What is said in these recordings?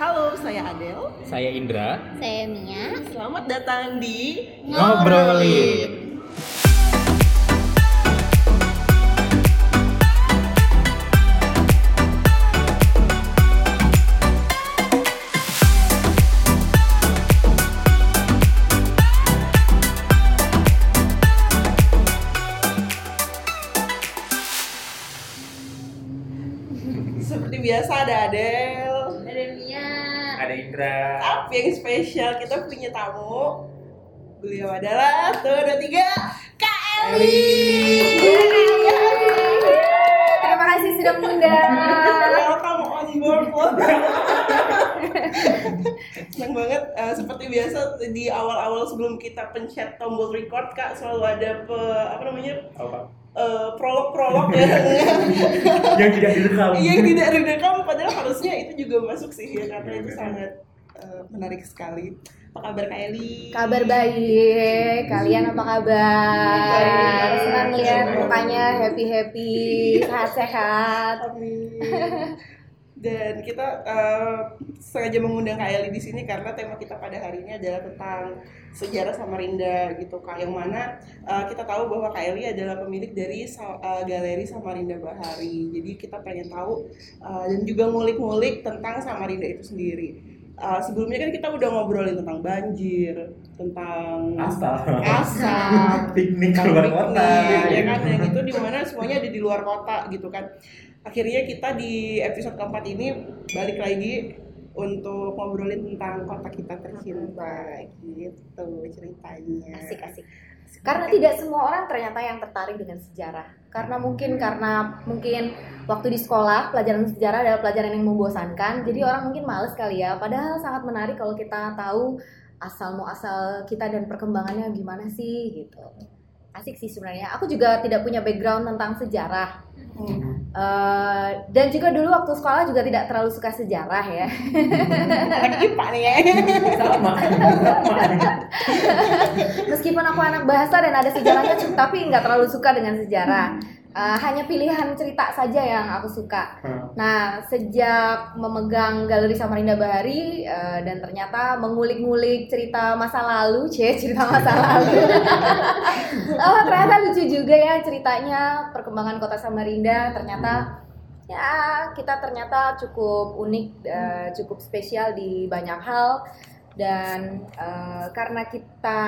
Halo, saya Adel. Saya Indra. Saya Mia. Selamat datang di Ngobrolin. Seperti tamu. Beliau adalah tuh dua tiga Kak Eli. Terima kasih sudah mengundang. Welcome on board. Senang banget. Eh, seperti biasa di awal-awal sebelum kita pencet tombol record kak selalu ada pe, apa namanya Apa? eh, prolog-prolog ya. Yang tidak direkam. Yang tidak direkam padahal harusnya itu juga masuk sih ya karena itu sangat eh, menarik sekali. Apa kabar Kak Eli? Kabar baik. Kalian apa kabar? Baik. Senang lihat mukanya happy happy, sehat sehat. Amin. Dan kita eh, sengaja mengundang Kak Eli di sini karena tema kita pada hari ini adalah tentang sejarah Samarinda gitu Kak. Yang mana eh, kita tahu bahwa Kak Eli adalah pemilik dari eh, Galeri Samarinda Bahari. Jadi kita pengen tahu eh, dan juga ngulik-ngulik tentang Samarinda itu sendiri. Eh, sebelumnya kan kita udah ngobrolin tentang banjir, tentang Asal. asap, Piknik keluar kota. ya kan yang itu di mana semuanya ada di luar kota gitu kan akhirnya kita di episode keempat ini balik lagi untuk ngobrolin tentang kota kita tercinta gitu ceritanya Asik asik. Karena tidak semua orang ternyata yang tertarik dengan sejarah. Karena mungkin karena mungkin waktu di sekolah pelajaran sejarah adalah pelajaran yang membosankan. Jadi orang mungkin males kali ya. Padahal sangat menarik kalau kita tahu asal muasal kita dan perkembangannya gimana sih gitu. Asik sih sebenarnya. Aku juga tidak punya background tentang sejarah. Hmm. Eh, dan juga dulu waktu sekolah juga tidak terlalu suka sejarah ya. anak IPA nih ya Sama. Sama. Meskipun aku anak bahasa dan ada sejarahnya, tapi nggak terlalu suka dengan sejarah. Eh, hanya pilihan cerita saja yang aku suka. Nah, sejak memegang Galeri Samarinda Bahari eh, dan ternyata mengulik-ngulik cerita masa lalu, cie cerita masa lalu. oh, ternyata lucu juga ya ceritanya perkembangan kota Samarinda. Ternyata ya kita ternyata cukup unik, eh, cukup spesial di banyak hal. Dan eh, karena kita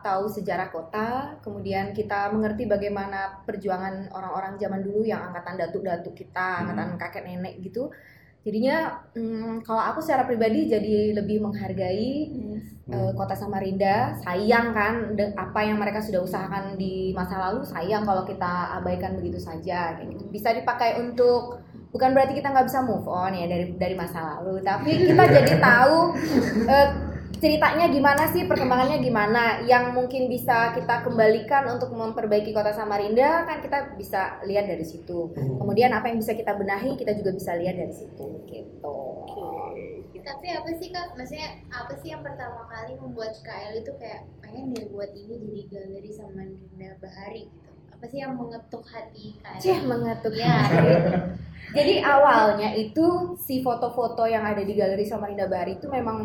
tahu sejarah kota, kemudian kita mengerti bagaimana perjuangan orang-orang zaman dulu yang angkatan datuk-datuk kita, angkatan kakek nenek gitu. Jadinya mm, kalau aku secara pribadi jadi lebih menghargai eh, kota Samarinda. Sayang kan apa yang mereka sudah usahakan di masa lalu, sayang kalau kita abaikan begitu saja. Kayak gitu. Bisa dipakai untuk bukan berarti kita nggak bisa move on ya dari dari masa lalu, tapi kita jadi tahu eh, ceritanya gimana sih, perkembangannya gimana, yang mungkin bisa kita kembalikan untuk memperbaiki kota Samarinda kan kita bisa lihat dari situ. Kemudian apa yang bisa kita benahi, kita juga bisa lihat dari situ gitu. Tapi apa sih kak? Maksudnya apa sih yang pertama kali membuat KL itu kayak pengen deh buat ini jadi galeri Samarinda Bahari gitu? Apa sih yang mengetuk hati KL? Cih mengetuk Ya. Jadi awalnya itu si foto-foto yang ada di Galeri Samarinda Bahari itu memang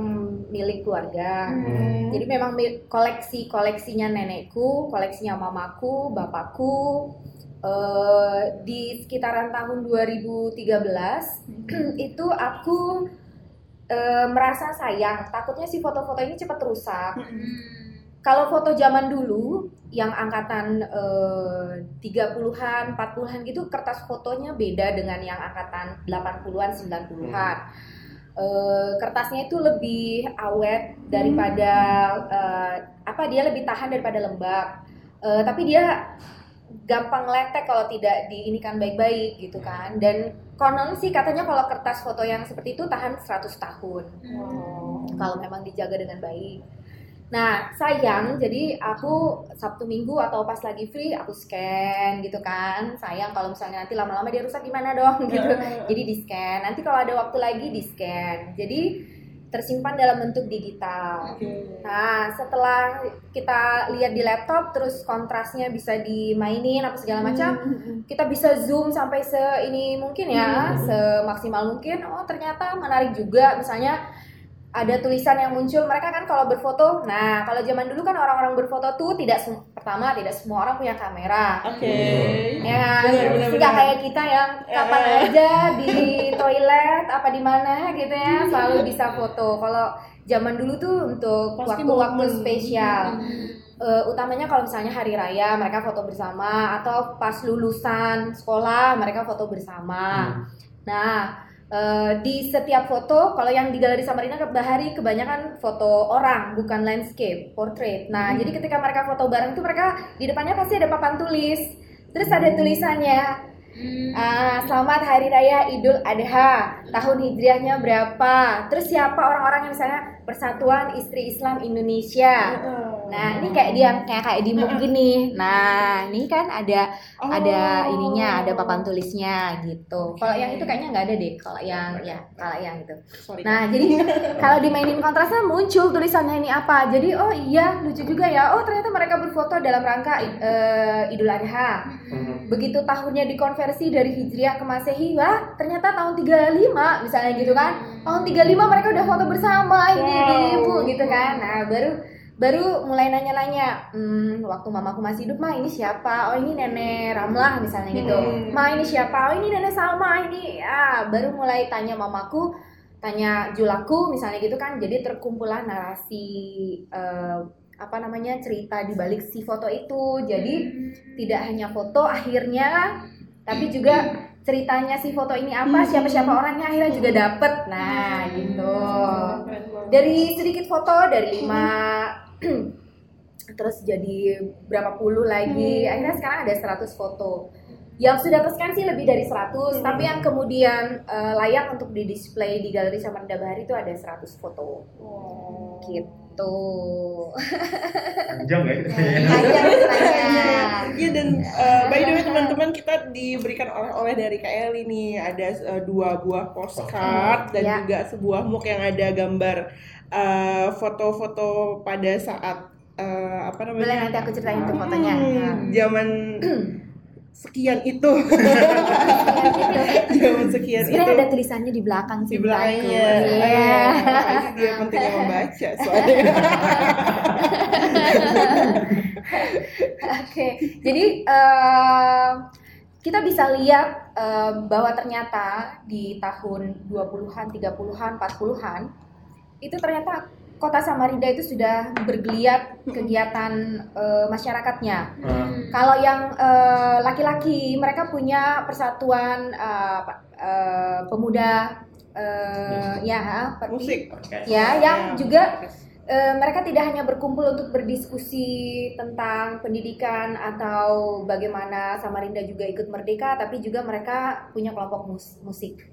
milik keluarga. Hmm. Jadi memang mil- koleksi-koleksinya nenekku, koleksinya mamaku, bapakku. eh, di sekitaran tahun 2013 itu aku eh, merasa sayang. Takutnya si foto-foto ini cepat rusak. Hmm. Kalau foto zaman dulu yang angkatan eh, 30-an, 40-an gitu kertas fotonya beda dengan yang angkatan 80-an, 90-an. Eh, kertasnya itu lebih awet daripada eh, apa dia lebih tahan daripada lembab. Eh, tapi dia gampang letek kalau tidak diinikan baik-baik gitu kan. Dan konon sih katanya kalau kertas foto yang seperti itu tahan 100 tahun Oh. kalau memang dijaga dengan baik. Nah, sayang, jadi aku Sabtu Minggu atau pas lagi free aku scan gitu kan. Sayang kalau misalnya nanti lama-lama dia rusak gimana dong gitu. Jadi di scan. Nanti kalau ada waktu lagi di scan. Jadi tersimpan dalam bentuk digital. Oke. Nah, setelah kita lihat di laptop, terus kontrasnya bisa dimainin apa segala macam, Hmm. kita bisa zoom sampai se ini mungkin ya, Hmm. semaksimal mungkin. Oh, ternyata menarik juga. Misalnya ada tulisan yang muncul, mereka kan kalau berfoto, nah kalau zaman dulu kan orang-orang berfoto tuh tidak pertama tidak semua orang punya kamera. Oke. Ya, Benar, benar, nggak benar. kayak kita yang kapan Eh. aja di toilet apa di mana gitu ya selalu bisa foto. Kalau zaman dulu tuh untuk waktu-waktu spesial, Eh, utamanya kalau misalnya hari raya mereka foto bersama atau pas lulusan sekolah mereka foto bersama. Nah, eh, di setiap foto, kalau yang di galeri Samarinda Bahari kebanyakan foto orang, bukan landscape, portrait. Nah, jadi ketika mereka foto bareng tuh mereka di depannya pasti ada papan tulis. Terus ada tulisannya, ah, selamat Hari Raya Idul Adha, tahun hijriahnya berapa? Terus siapa orang-orang yang misalnya Persatuan Istri Islam Indonesia. Nah, ini kayak dia kayak kayak di muk gini. Nah, ini kan ada ada Oh. ininya, ada papan tulisnya gitu. Kalau yang itu kayaknya nggak ada deh. Kalau yang ya, kalau yang itu. Sorry. Nah, jadi kalau dimainin kontrasnya muncul tulisannya ini apa. Jadi oh iya lucu juga ya. Oh ternyata mereka berfoto dalam rangka eh, Idul Adha. Begitu tahunnya dikonversi dari Hijriah ke Masehi, wah ternyata tahun 35 misalnya gitu kan. Tahun 35 mereka udah foto bersama ini Wow. ibu gitu kan. Nah, baru baru mulai nanya-nanya, hmm, waktu mamaku masih hidup, mah ini siapa? Oh ini nenek Ramlah misalnya gitu. Hmm. Ma ini siapa? Oh ini nenek Salma ini. Ya, baru mulai tanya mamaku, tanya julaku misalnya gitu kan. Jadi terkumpulah narasi eh, apa namanya cerita di balik si foto itu. Jadi tidak hanya foto akhirnya, tapi juga ceritanya si foto ini apa, siapa-siapa orangnya akhirnya juga dapet. Nah gitu. Keren banget. dari sedikit foto dari lima terus jadi berapa puluh lagi. Akhirnya sekarang ada 100 foto. Yang sudah terscan sih lebih dari 100 tapi yang kemudian eh, layak untuk di display di galeri Samarinda Bahari itu ada 100 foto. Wow. gitu Panjang ya itu Panjang ceritanya. Iya dan uh, by the way teman-teman kita diberikan oleh-oleh dari KL ini ada uh, dua buah postcard dan Ya. juga sebuah muk yang ada gambar uh, foto-foto pada saat uh, apa namanya? boleh nanti aku ceritain tuh fotonya Hmm, zaman sekian itu, zaman sekian itu. sebenarnya ada tulisannya di belakang di sih belakangnya. Mbakku. Iya. Iya. Makanya dia pentingnya membaca soalnya. Oke, jadi eh, kita bisa lihat eh, bahwa ternyata di tahun 20-an, 30-an, 40-an itu ternyata kota Samarinda itu sudah bergeliat kegiatan eh, masyarakatnya. Kalau yang eh, laki-laki mereka punya persatuan apa, eh, pemuda eh, ya per- Musik. ya yang Ya. juga eh, mereka tidak hanya berkumpul untuk berdiskusi tentang pendidikan atau bagaimana Samarinda juga ikut merdeka, tapi juga mereka punya kelompok mus- musik.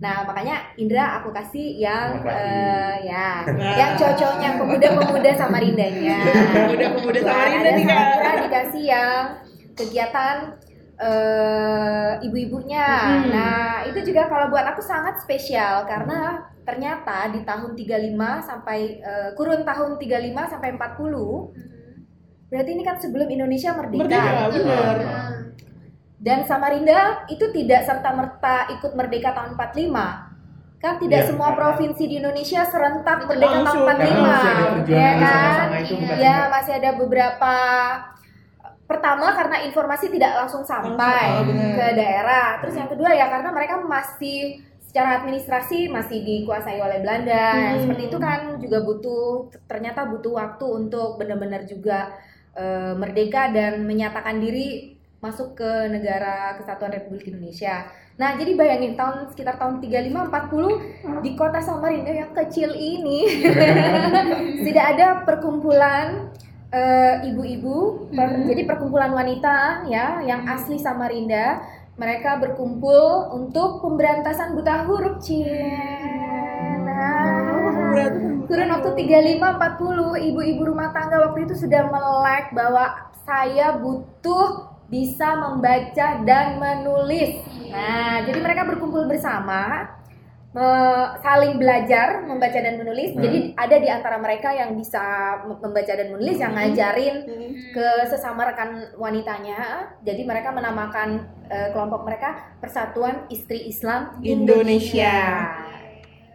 Nah makanya Indra aku kasih yang eh, ya, Nah. yang cocoknya pemuda-pemuda Samarindanya. Pemuda-pemuda Tuan, Samarinda ada nih Kak. Dikasih yang kegiatan eh, ibu-ibunya. Hmm. Nah, itu juga kalau buat aku sangat spesial karena ternyata di tahun 35 sampai eh, kurun tahun 35 sampai 40 berarti ini kan sebelum Indonesia merdeka. Merdeka, benar. Dan Samarinda itu tidak serta-merta ikut merdeka tahun 45. Kan tidak Iya, semua karena- provinsi di Indonesia serentak merdeka tahun Langsung. 45. Karena masih ada ya kan? Ya, singkat. masih ada beberapa pertama karena informasi tidak langsung sampai Langsung, oh, ke daerah. Terus yang kedua ya karena mereka masih secara administrasi masih dikuasai oleh Belanda. Hmm. seperti itu kan juga butuh ternyata butuh waktu untuk benar-benar juga eh, merdeka dan menyatakan diri masuk ke negara kesatuan Republik Indonesia. Nah, jadi bayangin tahun sekitar tahun 35 40 di kota Samarinda yang kecil ini tidak ada perkumpulan eh, ibu-ibu, per- jadi perkumpulan wanita ya yang asli Samarinda. Mereka berkumpul untuk pemberantasan buta huruf. Nah, kurun waktu 35 40 ibu-ibu rumah tangga waktu itu sudah melek bahwa saya butuh bisa membaca dan menulis. Nah, jadi mereka berkumpul bersama saling belajar membaca dan menulis. Hmm. Jadi ada di antara mereka yang bisa mem- membaca dan menulis yang ngajarin Hmm. ke sesama rekan wanitanya. Jadi mereka menamakan eh, kelompok mereka Persatuan Istri Islam Indonesia.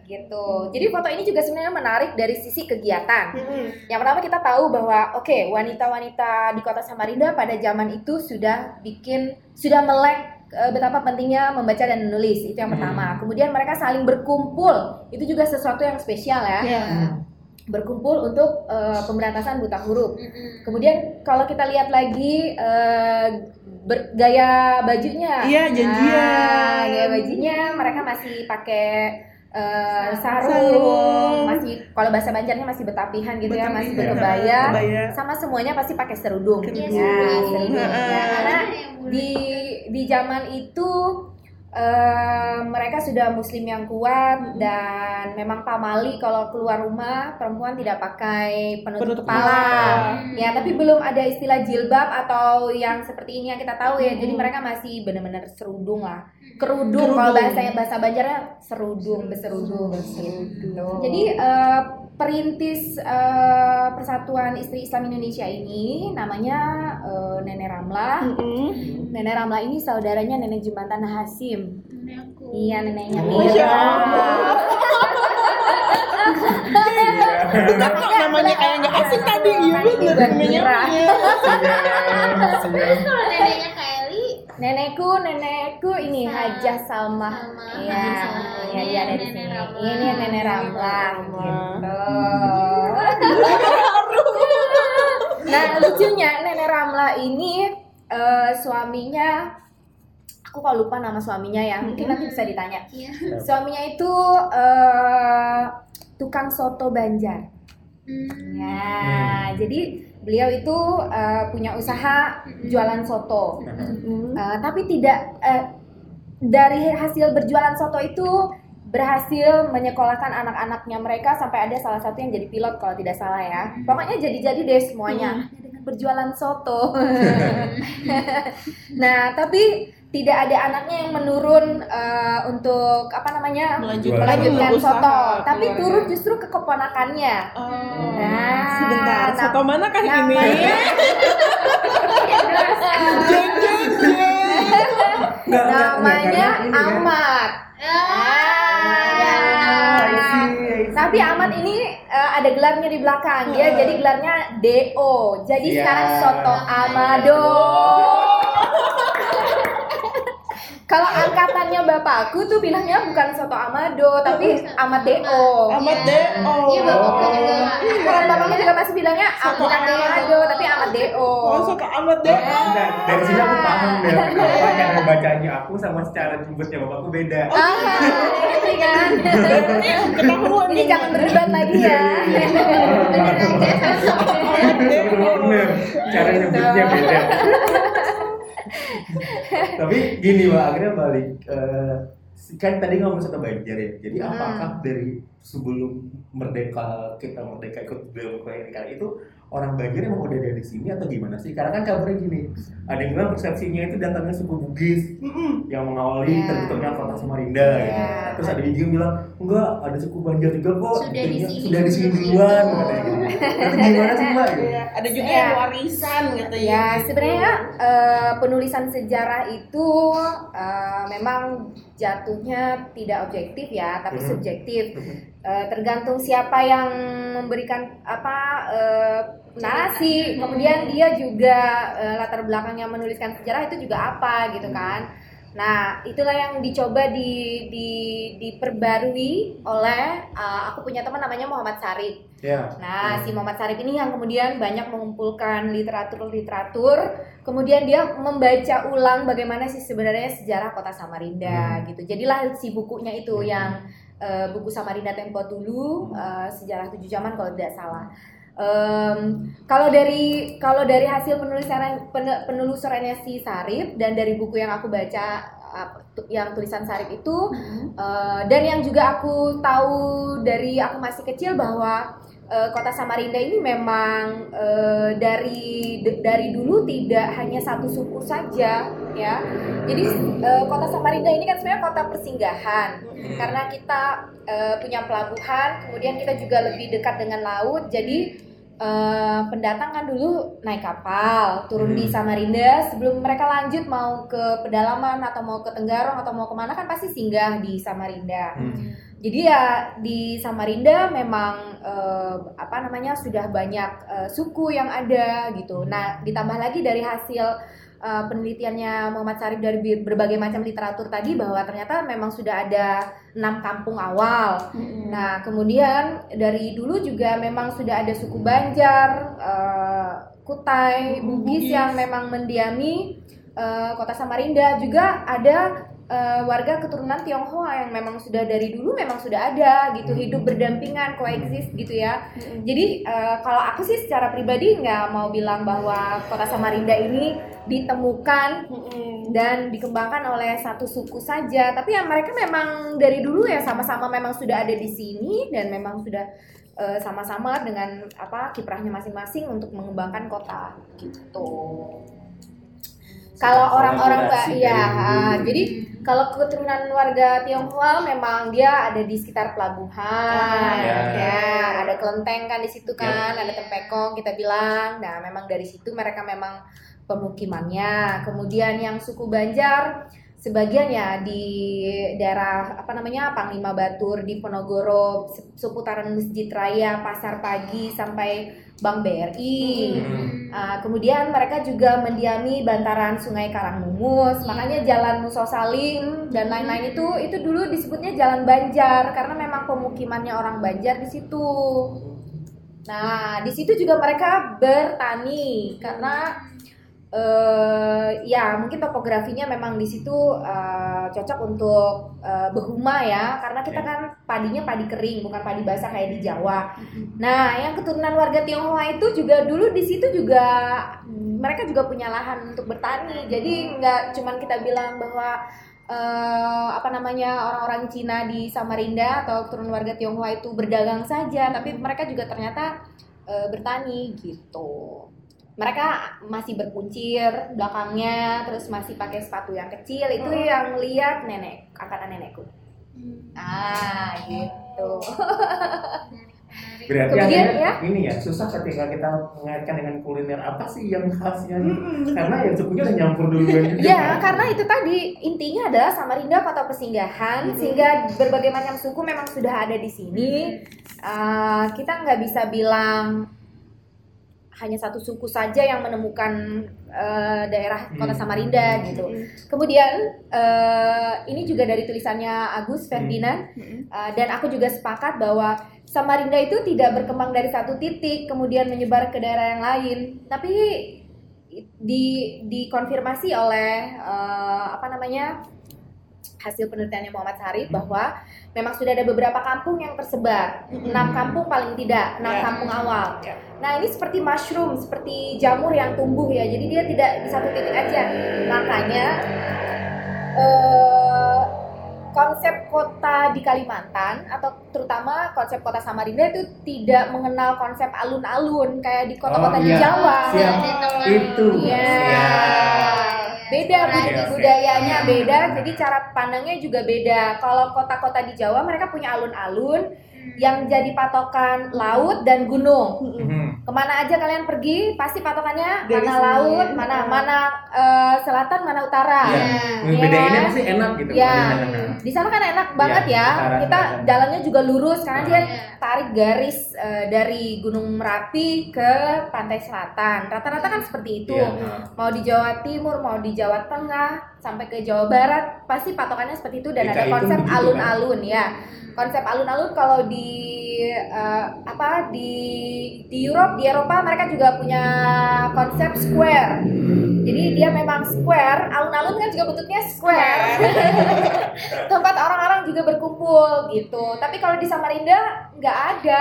Gitu. Jadi foto ini juga sebenarnya menarik dari sisi kegiatan. Hmm. Yang pertama kita tahu bahwa oke wanita-wanita di kota Samarinda pada zaman itu sudah bikin sudah melek eh, betapa pentingnya membaca dan menulis itu yang pertama. Kemudian mereka saling berkumpul itu juga sesuatu yang spesial ya. Ya. Berkumpul untuk eh, pemberantasan buta huruf. Mm-mm. Kemudian kalau kita lihat lagi eh, ber- gaya bajunya, Iya, janjian. Nah, gaya bajunya mereka masih pakai eh, sarung, Sarung. masih kalau bahasa Banjarnya masih betapihan gitu ya, masih Betapihan. berkebaya, Kebaya. sama semuanya pasti pakai serudung. Iya, Ya, serudung. Heeh. Ya, karena di di zaman itu eh, mereka sudah muslim yang kuat dan memang pamali kalau keluar rumah perempuan tidak pakai penutup, Penutup kepala. kepala. Ya, tapi belum ada istilah jilbab atau yang seperti ini yang kita tahu ya. Jadi mereka masih benar-benar serudung lah. Kerudung kalau Kerudung. bahasa bahasa Banjarnya serudung, beserudung gitu. Jadi eh, perintis eh, Persatuan Istri Islam Indonesia ini namanya eh, Nenek Ramlah. Hmm. Nenek Ramlah ini saudaranya Nenek Jumatan Hasim. Nenek aku. Iya, neneknya Oh. Mira. Bukan kok namanya kayak nggak asing tadi, iya Kan bener. Ibu Namanya siap. Kalau neneknya Eli, Nenekku, nenekku ini Sa- Hajah Salma. Iya, iya, iya dari Nenek sini. Ini Nenek Ramlah. Ramlah. Gitu. Nah, lucunya Nenek Ramlah ini eh, suaminya aku kok lupa nama suaminya ya. Mungkin nanti bisa ditanya. iya. Suaminya itu eh, tukang soto Banjar. Hmm. Nah, jadi beliau itu eh, punya usaha jualan soto. Hmm. Eh, tapi tidak eh, dari hasil berjualan soto itu berhasil menyekolahkan anak-anaknya mereka sampai ada salah satu yang jadi pilot kalau tidak salah ya. Pokoknya jadi-jadi deh semuanya berjualan soto. nah, tapi tidak ada anaknya yang menurun eh, untuk apa namanya Melanjutkan, melanjutkan usaha soto, tapi keluarga. turun justru ke keponakannya. Oh. Nah, sebentar. nah, Soto mana kan ini? namanya Jeng jeng jeng. Nggak, nggak, nggak, namanya karena ini kan- Ahmad. Ah. Tapi Ahmad ini eh, ada gelarnya di belakang. Dia Heeh. jadi gelarnya DO. Jadi Iya. sekarang Soto Amado. Kalau angkatannya bapakku tuh bilangnya bukan Soto Amado, tapi Ahmad DO. Ahmad Iya. Deo. Iya, bapakku juga. Kalau bapaknya juga masih bilangnya ah, Soto bukan Amado. Tapi Ahmad DO. Oh, Soto Ahmad Deo. Nah, dari sini aku paham deh kenapa cara bacanya aku sama cara nyebutnya bapakku beda. Ah, ini kan. Ketahuan Ini jangan berdebat lagi ya. Cara nyebutnya beda. Tapi gini mbak, akhirnya balik eh, kan tadi ngomong soto Banjar ya. Jadi Hmm. apakah dari sebelum merdeka kita merdeka ikut BMKN itu orang Banjar emang udah ada di sini atau gimana sih? Karena kan kabarnya gini, ada yang bilang persepsinya itu datangnya suku Bugis yang mengawali Ya. terbentuknya kota Samarinda gitu. Ya. Terus ada juga yang bilang enggak ada suku Banjar juga kok Sudah di sini sudah di sini duluan katanya gitu. Tapi gimana sih mbak? gitu? Iya, ada juga Iya. yang warisan katanya. Ya, sebenarnya eh, penulisan sejarah itu eh, memang jatuhnya tidak objektif ya, tapi Mhm. subjektif. Eh, tergantung siapa yang memberikan apa eh, narasi, kemudian dia juga eh, latar belakangnya menuliskan sejarah itu juga apa gitu kan. Nah, itulah yang dicoba di, di diperbarui oleh eh, aku punya teman namanya Muhammad Sarif. Ya. Nah, si Muhammad Sarif ini yang kemudian banyak mengumpulkan literatur-literatur, kemudian dia membaca ulang bagaimana sih sebenarnya sejarah kota Samarinda Hmm. gitu. Jadilah si bukunya itu Hmm. yang eh, buku Samarinda Tempo dulu, eh, sejarah tujuh zaman kalau tidak salah. Em, kalau dari kalau dari hasil penulisan pen- penelusurannya si Sarif dan dari buku yang aku baca yang tulisan Sarif itu Mm-mm. Eh, dan yang juga aku tahu dari aku masih kecil bahwa eh, kota Samarinda ini memang eh, dari dari dulu tidak hanya satu suku saja ya. Jadi eh, kota Samarinda ini kan sebenarnya kota persinggahan karena kita eh, punya pelabuhan, kemudian kita juga lebih dekat dengan laut. Jadi eh, pendatang kan dulu naik kapal, turun di Hmm. Samarinda sebelum mereka lanjut mau ke pedalaman atau mau ke Tenggarong atau mau ke mana kan pasti singgah di Samarinda. Hmm. Jadi ya di Samarinda memang eh, apa namanya sudah banyak eh, suku yang ada gitu. Nah ditambah lagi dari hasil eh, penelitiannya Muhammad Sarif dari berbagai macam literatur tadi bahwa ternyata memang sudah ada enam kampung awal. Nah kemudian dari dulu juga memang sudah ada suku Banjar, eh, Kutai, Bugis. Bugis yang memang mendiami eh, kota Samarinda. Juga ada eh, warga keturunan Tionghoa yang memang sudah dari dulu memang sudah ada gitu Hmm. hidup berdampingan coexist gitu ya. Jadi eh, kalau aku sih secara pribadi nggak mau bilang bahwa kota Samarinda ini ditemukan dan dikembangkan oleh satu suku saja, tapi ya mereka memang dari dulu ya sama-sama memang sudah ada di sini dan memang sudah eh, sama-sama dengan apa kiprahnya masing-masing untuk mengembangkan kota gitu. Kalau orang-orang mbak, ya, jadi kalau keturunan warga Tionghoa memang dia ada di sekitar pelabuhan, ya. ya, ada kelenteng kan di situ kan, Ya. ada tempekong kita bilang. Nah, memang dari situ mereka memang pemukimannya. Kemudian yang suku Banjar sebagian ya di daerah apa namanya Panglima Batur di Ponorogo se- seputaran Masjid Raya Pasar Pagi sampai Bank BRI. Hmm. Ah, kemudian mereka juga mendiami bantaran Sungai Karangmungus, makanya Jalan Musosalim dan lain-lain itu itu dulu disebutnya Jalan Banjar karena memang pemukimannya orang Banjar di situ. Nah, di situ juga mereka bertani karena eh ya mungkin topografinya memang di situ eh, cocok untuk eh, behuma ya karena kita kan padinya padi kering bukan padi basah kayak di Jawa. Nah, yang keturunan warga Tionghoa itu juga dulu di situ juga mereka juga punya lahan untuk bertani. Jadi nggak cuman kita bilang bahwa eh, apa namanya orang-orang Cina di Samarinda atau keturunan warga Tionghoa itu berdagang saja, tapi mereka juga ternyata eh, bertani gitu. Mereka masih berkuncir belakangnya, terus masih pakai sepatu yang kecil. Itu yang lihat nenek, angkatan nenekku. Ah, gitu. Berarti Kemudian, ya. ini ya susah ketika kita mengaitkan dengan kuliner apa sih yang khasnya gitu. Karena yang sukunya udah nyampur duluan juga. Ya, kan. karena itu tadi intinya adalah Samarinda kota persinggahan, Mhm. sehingga berbagai macam suku memang sudah ada di sini. Uh, kita nggak bisa bilang hanya satu suku saja yang menemukan uh, daerah kota Hmm. Samarinda gitu. Kemudian uh, ini juga dari tulisannya Agus Ferdinand uh, dan aku juga sepakat bahwa Samarinda itu tidak berkembang dari satu titik kemudian menyebar ke daerah yang lain, tapi di dikonfirmasi oleh uh, apa namanya hasil penelitiannya Muhammad Sarif bahwa memang sudah ada beberapa kampung yang tersebar enam kampung paling tidak enam Ya. kampung awal Ya. nah ini seperti mushroom seperti jamur yang tumbuh ya jadi dia tidak di satu titik aja makanya eh, konsep kota di Kalimantan atau terutama konsep kota Samarinda itu tidak mengenal konsep alun-alun kayak di kota-kota Oh, di iya. Jawa Siap. Itu. Iya. Ya. Beda budi oke. budayanya beda jadi cara pandangnya juga beda kalau kota-kota di Jawa mereka punya alun-alun yang jadi patokan laut dan gunung Mhm. ke mana aja kalian pergi pasti patokannya Dari mana sini. laut mana mana eh, selatan mana utara Iya. Iya Bedainnya kan? pasti enak gitu. Ya, di sana kan enak banget Iya, ya. utara, Kita selatan. jalannya juga lurus karena dia tarik garis eh, dari Gunung Merapi ke pantai selatan. Rata-rata kan seperti itu. Mau di Jawa Timur, mau di Jawa Tengah, sampai ke Jawa Barat, pasti patokannya seperti itu dan Kita ada konsep kan? alun-alun ya. Konsep alun-alun kalau di eh, apa di di Europe, di Eropa mereka juga punya konsep square. Jadi dia memang square, alun-alun kan juga bentuknya square. Tempat orang-orang juga berkumpul gitu. Tapi kalau di Samarinda nggak ada.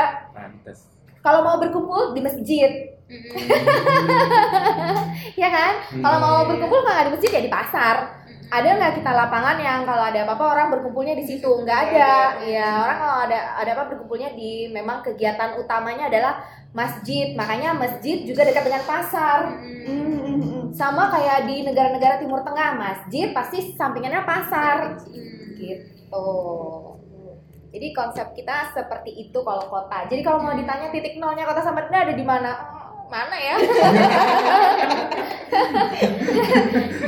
Kalau mau berkumpul di masjid, ya kan? Kalau mau berkumpul nggak di masjid ya di pasar ada nggak kita lapangan yang kalau ada apa-apa orang berkumpulnya di situ? Nggak ada. Ya orang kalau ada ada apa berkumpulnya di memang kegiatan utamanya adalah masjid. Makanya masjid juga dekat dengan pasar. Hmm. Hmm, hmm, sama kayak di negara-negara timur tengah masjid pasti sampingannya pasar. Hmm. gitu. Jadi konsep kita seperti itu kalau kota. Jadi kalau mau ditanya titik nolnya kota Samarinda ada di mana mana ya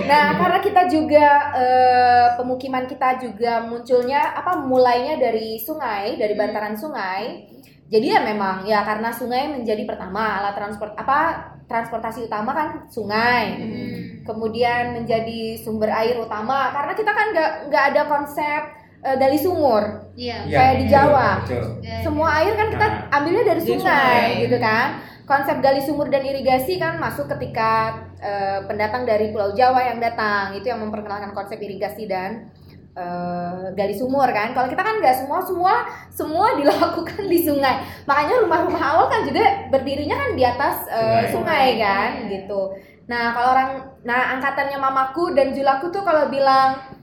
nah karena kita juga eh, pemukiman kita juga munculnya apa mulainya dari sungai dari bantaran sungai jadi ya memang ya karena sungai menjadi pertama alat transport apa transportasi utama kan sungai Hmm. kemudian menjadi sumber air utama karena kita kan nggak nggak ada konsep eh, gali sumur Iya. Iya, Kayak di betul, Jawa. betul. Nggak semua air kan kita Nah. ambilnya dari Dari sungai, sungai. gitu kan konsep gali sumur dan irigasi kan masuk ketika eh, pendatang dari Pulau Jawa yang datang. Itu yang memperkenalkan konsep irigasi dan eh, gali sumur kan. Kalau kita kan nggak semua semua semua dilakukan di sungai. Makanya rumah-rumah awal kan juga berdirinya kan di atas eh, Sungai. sungai kan gitu. Nah kalau orang nah angkatannya mamaku dan julaku tuh kalau bilang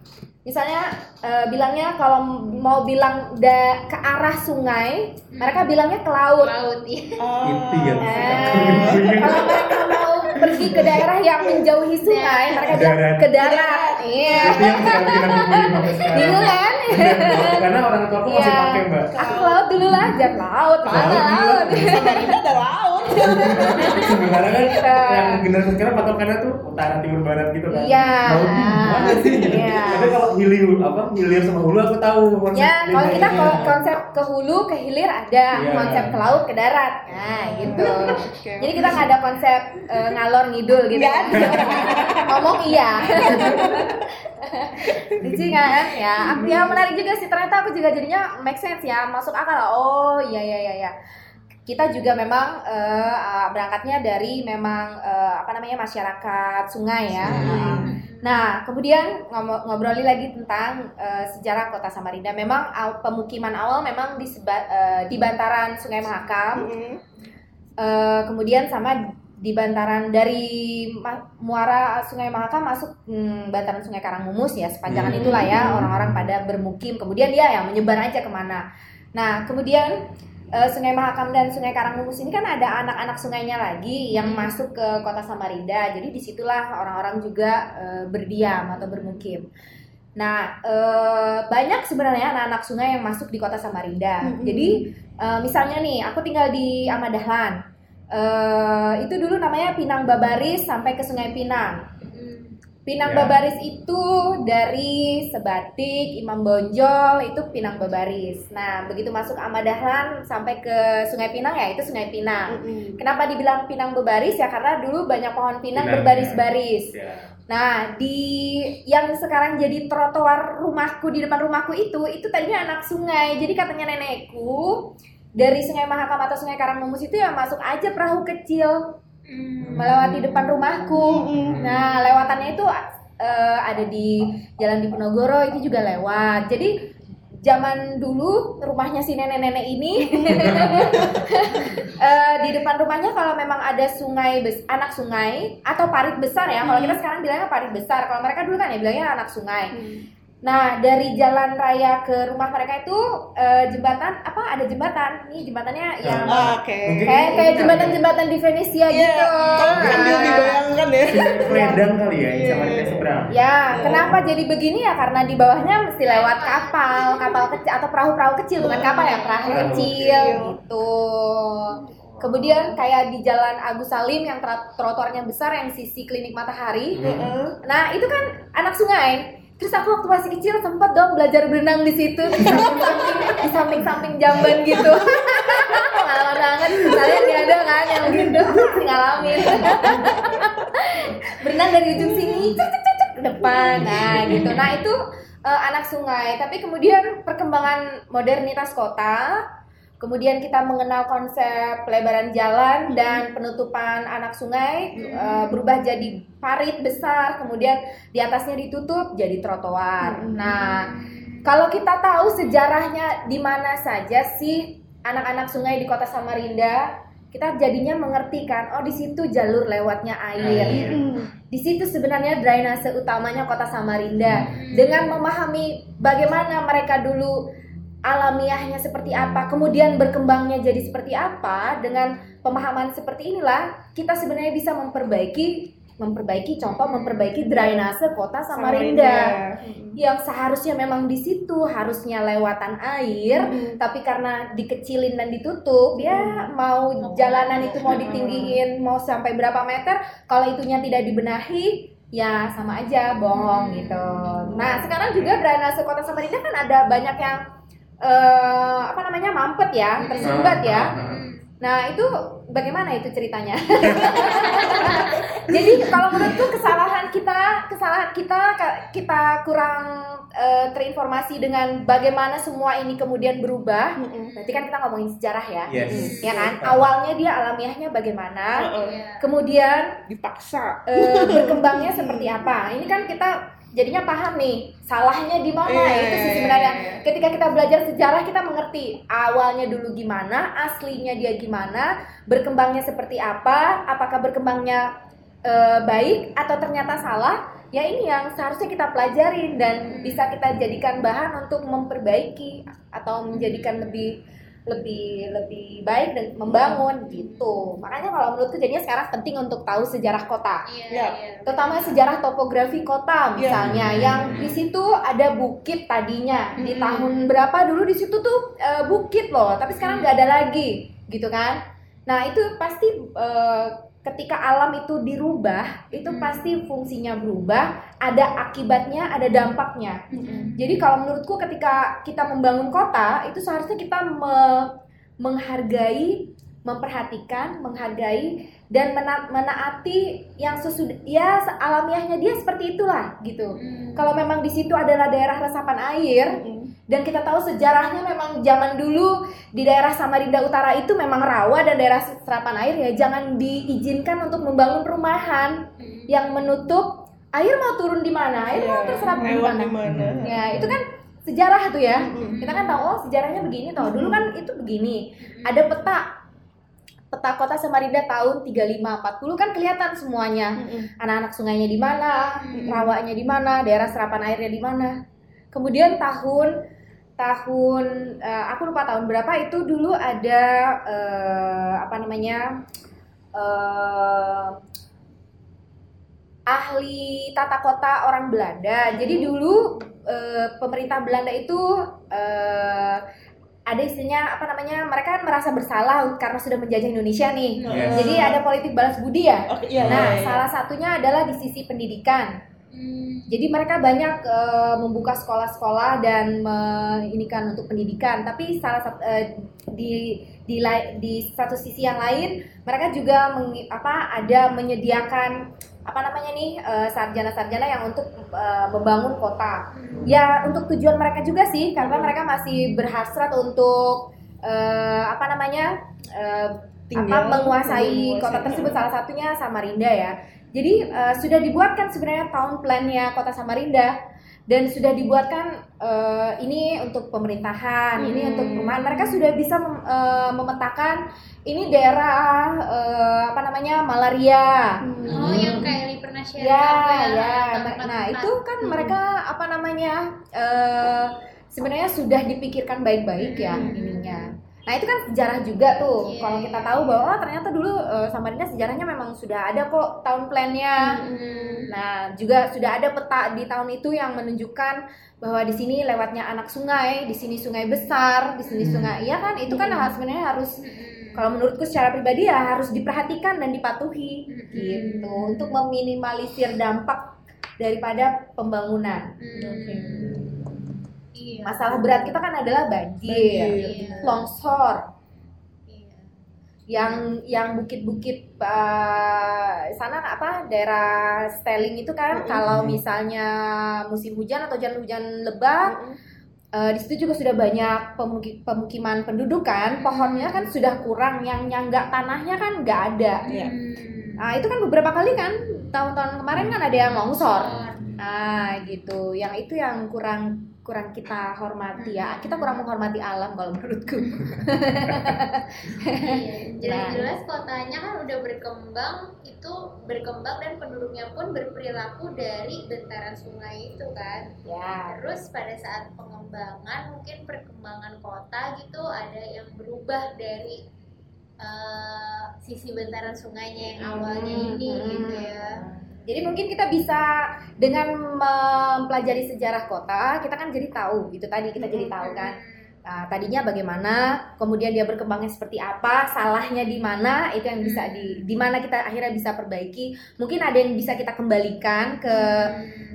misalnya eh, bilangnya kalau mau bilang da, ke arah sungai mereka bilangnya ke laut laut ya. Ah. Itu yang Eh, kalau mereka mau pergi ke daerah yang menjauhi sungai, mereka bilang ke darat. Iya. kita. Bingung kan? Karena orang tua aku masih Iya. pakai mbak. Aku ke laut dulu lah, jangan laut, mana Laut, laut. Samarinda ada laut. Sebenarnya kan Iya. yang generasi sekarang patokannya tuh utara timur barat gitu kan. Iya. Sih? Iya. Tapi kalau hilir apa hilir sama hulu aku tahu konsep Ya, kalau kita kalau konsep ke hulu, ke hilir ada, Iya. konsep ke laut, ke darat. Nah, gitu. Oke. Jadi kita nggak ada konsep eh, ngalor ngidul gitu. Nggak ada. Ngomong iya. Lucu kan? Ya, ya menarik juga sih. Ternyata aku juga jadinya make sense ya, masuk akal. Oh, iya iya iya iya. Kita juga memang ah, berangkatnya dari memang eh, apa namanya masyarakat sungai ya. Hmm. Nah, kemudian ngobrolin lagi tentang eh, sejarah Kota Samarinda. Memang pemukiman awal memang di, seba- eh, di bantaran Sungai Mahakam. Hmm. Eh, kemudian sama di bantaran dari Ma- muara Sungai Mahakam masuk hmm, bantaran Sungai Karangmumus ya sepanjangan Hmm. itulah ya orang-orang pada bermukim kemudian dia yang menyebar aja ke mana nah kemudian eh, Sungai Mahakam dan Sungai Karangmumus ini kan ada anak-anak sungainya lagi yang Hmm. masuk ke kota Samarinda jadi di situlah orang-orang juga eh, berdiam atau bermukim Nah, eh, banyak sebenarnya anak-anak sungai yang masuk di kota Samarinda. Mm-mm. Jadi, eh, misalnya nih, aku tinggal di Amadahlan. Eh, itu dulu namanya Pinang Babaris sampai ke Sungai Pinang. Pinang Ya. Babaris itu dari Sebatik, Imam Bonjol itu Pinang Babaris. Nah, begitu masuk Amadahlan sampai ke Sungai Pinang ya itu Sungai Pinang. Hmm. Kenapa dibilang Pinang Babaris ya karena dulu banyak pohon pinang Pinang, berbaris-baris. Ya. Nah, di yang sekarang jadi trotoar rumahku di depan rumahku itu, itu tadinya anak sungai. Jadi katanya nenekku dari Sungai Mahakam atau Sungai Karangmumus itu ya masuk aja perahu kecil Hmm. melewati depan rumahku. Hmm. Nah, lewatannya itu eh, ada di Jalan Diponegoro itu juga lewat. Jadi zaman dulu rumahnya si nenek-nenek ini eh, di depan rumahnya kalau memang ada sungai bes- anak sungai atau parit besar ya. Kalau kita sekarang bilangnya parit besar. Kalau mereka dulu kan ya bilangnya anak sungai. Hmm. Nah, dari jalan raya ke rumah mereka itu eh, jembatan apa ada jembatan. Nih jembatannya yang Ah, Oke. Mungkin- kayak kayak jembatan-jembatan di Venesia Iya, gitu. kalau sambil Nah. dibayangkan ya. Ledang kali ya, Iya. sama kita seberang. Ya, kenapa jadi begini ya? Karena di bawahnya mesti lewat kapal, kapal kecil atau perahu-perahu kecil, bukan kapal ya, perahu kecil gitu. Kemudian kayak di Jalan Agus Salim yang trotoarnya besar yang sisi klinik matahari. Hmm. Heeh. Nah, itu kan anak sungai. Terus aku waktu masih kecil sempat dong belajar berenang di situ di samping-samping jamban gitu. Pengalaman banget. Kalian nggak ada kan yang gitu ngalamin. berenang dari ujung sini cek, ke depan. Nah, gitu. Nah, itu eh, anak sungai. Tapi kemudian perkembangan modernitas kota Kemudian kita mengenal konsep pelebaran jalan dan penutupan anak sungai eh, berubah jadi parit besar, kemudian di atasnya ditutup jadi trotoar. Hmm. Nah, kalau kita tahu sejarahnya di mana saja sih anak-anak sungai di kota Samarinda, kita jadinya mengerti kan oh di situ jalur lewatnya air Air. di situ sebenarnya drainase utamanya kota Samarinda dengan memahami bagaimana mereka dulu alamiahnya seperti apa kemudian berkembangnya jadi seperti apa dengan pemahaman seperti inilah kita sebenarnya bisa memperbaiki memperbaiki contoh memperbaiki drainase kota Samarinda. Yang seharusnya memang di situ harusnya lewatan air Mm-mm. tapi karena dikecilin dan ditutup ya mau jalanan itu mau ditinggiin mau sampai berapa meter kalau itunya tidak dibenahi ya sama aja bohong gitu. Nah sekarang juga drainase kota Samarinda kan ada banyak yang eh, apa namanya mampet ya tersumbat ya Nah itu bagaimana itu ceritanya? Jadi kalau menurutku kesalahan kita, kesalahan kita kita kurang eh, terinformasi dengan bagaimana semua ini kemudian berubah. Berarti kan kita ngomongin sejarah ya, Yes. ya kan? Awalnya dia alamiahnya bagaimana, Iya. kemudian dipaksa eh, berkembangnya seperti apa. Ini kan kita jadinya paham nih salahnya di mana Iya, itu sih iya, sebenarnya. iya. Ketika kita belajar sejarah kita mengerti awalnya dulu gimana, aslinya dia gimana, berkembangnya seperti apa, apakah berkembangnya eh, baik atau ternyata salah. Ya ini yang seharusnya kita pelajarin dan bisa kita jadikan bahan untuk memperbaiki atau menjadikan lebih lebih lebih baik dan membangun gitu. Makanya kalau menurutku jadinya sekarang penting untuk tahu sejarah kota Iya, Ya. iya. terutama sejarah topografi kota misalnya Iya. yang di situ ada bukit tadinya di Mm-mm. tahun berapa dulu di situ tuh eh, bukit loh tapi sekarang nggak ada lagi gitu kan nah itu pasti eh, ketika alam itu dirubah itu Mm. pasti fungsinya berubah ada akibatnya ada dampaknya jadi kalau menurutku ketika kita membangun kota itu seharusnya kita me- menghargai, memperhatikan, menghargai dan mena- menaati yang sesudah ya alamiahnya dia seperti itulah gitu. Hmm. Kalau memang di situ adalah daerah resapan air dan kita tahu sejarahnya memang zaman dulu di daerah Samarinda Utara itu memang rawa dan daerah serapan air ya jangan diizinkan untuk membangun perumahan Hmm. yang menutup air mau turun di mana, air mau terserap di mana. Ya, itu kan sejarah tuh ya. Mm-mm. Kita kan tahu oh sejarahnya begini toh. Dulu kan itu begini. Ada peta peta kota Samarinda tahun 35 40 kan kelihatan semuanya. Anak-anak sungainya di mana, Mm. rawanya di mana, daerah serapan airnya di mana. Kemudian tahun tahun eh, aku lupa tahun berapa itu dulu ada eh, apa namanya? eh ahli tata kota orang Belanda. Jadi dulu eh, pemerintah Belanda itu eh, ada istilahnya apa namanya? Mereka kan merasa bersalah karena sudah menjajah Indonesia nih. Yes. Jadi ada politik balas budi ya. Oke, iya, Nah, iya, iya. salah satunya adalah di sisi pendidikan. Hmm. Jadi mereka banyak eh, membuka sekolah-sekolah dan menginikan untuk pendidikan. Tapi salah satu eh, di di di satu sisi yang lain mereka juga mengi- apa ada menyediakan apa namanya nih eh, sarjana-sarjana yang untuk eh, membangun kota. Ya untuk tujuan mereka juga sih karena mereka masih berhasrat untuk eh, apa namanya eh, apa Tinggal, menguasai kota menguasai. tersebut salah satunya Samarinda ya. Jadi eh, sudah dibuatkan sebenarnya town plan-nya kota Samarinda dan sudah dibuatkan eh, ini untuk pemerintahan, ini Hmm. untuk perumahan. Mereka sudah bisa mem- eh, memetakan ini daerah eh, apa namanya malaria. Oh, yang kayak pernah share Ya, apa ya. tempat-tempat. Nah, itu kan Hmm. mereka apa namanya? eh sebenarnya sudah dipikirkan baik-baik ya Hmm. ininya. Nah, itu kan sejarah juga tuh. Iya, Kalau kita tahu bahwa oh, ternyata dulu eh, Samarinda sejarahnya memang sudah ada kok tahun plan-nya. Hmm. Nah, juga sudah ada peta di tahun itu yang menunjukkan bahwa di sini lewatnya anak sungai, di sini sungai besar, di sini Hmm. sungai. Iya kan? Itu kan Hmm. hal sebenarnya harus Hmm. kalau menurutku secara pribadi ya harus diperhatikan dan dipatuhi Hmm. gitu untuk meminimalisir dampak daripada pembangunan. Hmm. Iya. Masalah berat kita kan adalah banjir, Iya. longsor, Iya. yang yang bukit-bukit eh, sana apa daerah Stelling itu kan Mm-mm. kalau misalnya musim hujan atau hujan-hujan lebat eh, di situ juga sudah banyak pemuki- pemukiman penduduk kan pohonnya kan sudah kurang yang nyangga tanahnya kan nggak ada Iya. Hmm. nah itu kan beberapa kali kan tahun-tahun kemarin kan ada yang Longsor. nah gitu yang itu yang kurang kurang kita hormati ya. Kita kurang menghormati alam kalau menurutku. Iya, jelas-jelas kotanya kan udah berkembang itu berkembang dan penduduknya pun berperilaku dari bentaran sungai itu kan. Ya. Terus pada saat pengembangan mungkin perkembangan kota gitu ada yang berubah dari eh, sisi bentaran sungainya yang awalnya ini Hmm, gitu ya Jadi mungkin kita bisa dengan mempelajari sejarah kota, kita kan jadi tahu itu tadi kita jadi tahu kan. Nah, tadinya bagaimana, kemudian dia berkembangnya seperti apa, salahnya di mana, itu yang bisa di di mana kita akhirnya bisa perbaiki. Mungkin ada yang bisa kita kembalikan ke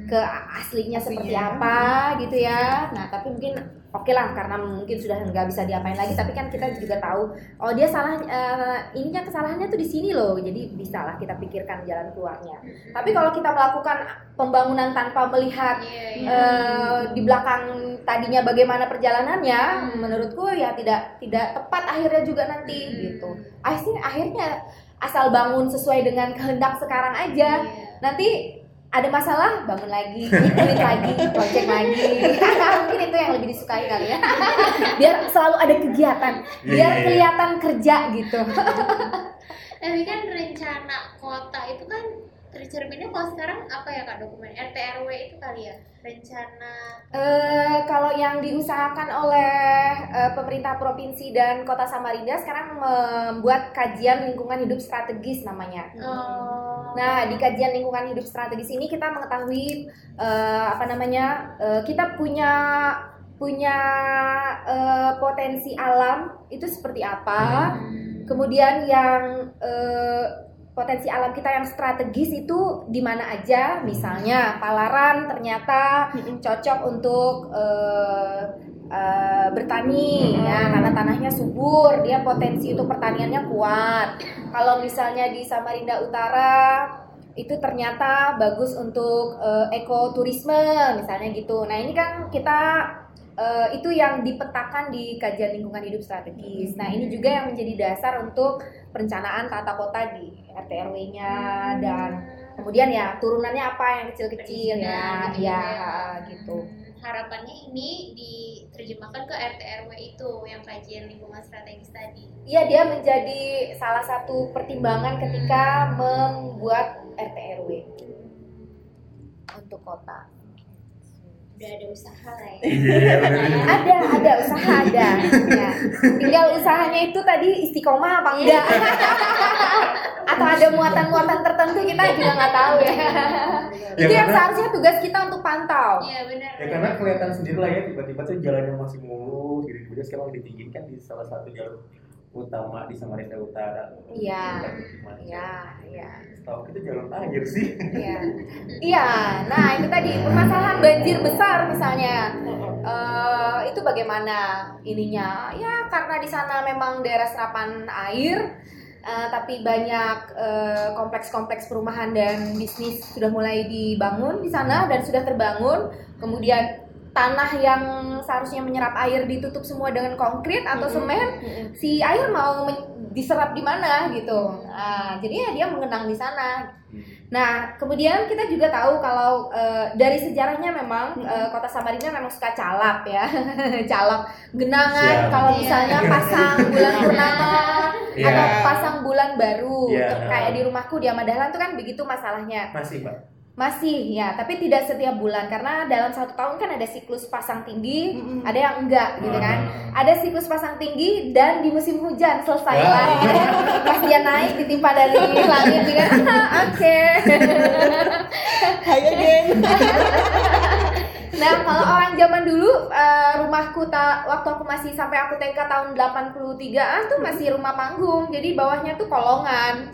ke aslinya seperti apa gitu ya. Nah, tapi mungkin oke lah karena mungkin sudah nggak bisa diapain lagi, tapi kan kita juga tahu oh dia salah eh, ininya kesalahannya tuh di sini loh. Jadi bisa lah kita pikirkan jalan keluarnya. Tapi kalau kita melakukan pembangunan tanpa melihat Iya, iya. eh, di belakang tadinya bagaimana perjalanannya, menurutku ya tidak tidak tepat akhirnya juga nanti gitu. Akhirnya akhirnya asal bangun sesuai dengan kehendak sekarang aja. Iya. Nanti ada masalah bangun lagi, ikutin lagi, project lagi. Mungkin itu yang lebih disukai kali ya. Biar selalu ada kegiatan, biar Iya. kelihatan kerja gitu. Tapi kan rencana kota itu kan tercerminnya kalau sekarang apa ya kak dokumen RT RW itu kali ya rencana Eh, kalau yang diusahakan oleh eh, pemerintah provinsi dan kota Samarinda sekarang membuat kajian lingkungan hidup strategis namanya. oh Nah, di kajian lingkungan hidup strategis ini kita mengetahui eh, apa namanya? eh, kita punya punya eh, potensi alam itu seperti apa? Kemudian yang eh, potensi alam kita yang strategis itu di mana aja? Misalnya Palaran ternyata cocok untuk eh, eh, bertani ya karena tanahnya subur, dia potensi untuk pertaniannya kuat. Kalau misalnya di Samarinda Utara itu ternyata bagus untuk eh, ekoturisme misalnya gitu. Nah ini kan kita eh, itu yang dipetakan di kajian lingkungan hidup strategis. Nah ini juga yang menjadi dasar untuk perencanaan tata kota di RT RW-nya dan kemudian ya turunannya apa yang kecil-kecil ya, Perizinan gitu ya ya. gitu. harapannya ini diterjemahkan ke RT RW itu yang kajian lingkungan strategis tadi Iya dia menjadi salah satu pertimbangan ketika membuat RT RW untuk kota. Udah ada usaha lah ya Iya. Ada, ada usaha ada. Ya. Tinggal usahanya itu tadi istiqomah apa enggak? Atau ada muatan-muatan tertentu kita juga nggak tahu ya. Ya, itu yang seharusnya tugas kita untuk pantau. iya benar Ya karena kelihatan sendiri lah ya tiba-tiba tuh jalannya masih mulus gitu kemudian sekarang ditinggikan di salah satu jalur utama di Samarinda Utara. Iya. Iya, iya. Setahu kita jalur air sih. Iya. Iya, nah itu tadi permasalahan banjir besar misalnya. Eh, itu bagaimana ininya? Ya karena di sana memang daerah serapan air, eh, tapi banyak eh, kompleks-kompleks perumahan dan bisnis sudah mulai dibangun di sana dan sudah terbangun. Kemudian tanah yang seharusnya menyerap air ditutup semua dengan konkrit atau semen, si air mau diserap di mana gitu. Nah, jadi ya dia mengenang di sana. Nah, kemudian kita juga tahu kalau eh, dari sejarahnya memang eh, kota Samarinda memang suka calap ya, calap genangan. Siap. Kalau Iya. misalnya pasang bulan purnama Iya. atau pasang bulan baru, Iya. Tuh, kayak di rumahku di Ahmad Dahlan tuh kan begitu masalahnya. Masih Pak. Masih ya, tapi tidak setiap bulan karena dalam satu tahun kan ada siklus pasang tinggi, Mm-mm. ada yang enggak gitu kan. Ah. Ada siklus pasang tinggi dan di musim hujan selesai Wah. lah. Pas dia naik ditimpa dari langit juga. Oke. Hai again. Nah, kalau orang zaman dulu eh, rumahku ta, waktu aku masih sampai aku TK tahun 83-an tuh masih rumah panggung. Jadi bawahnya tuh kolongan.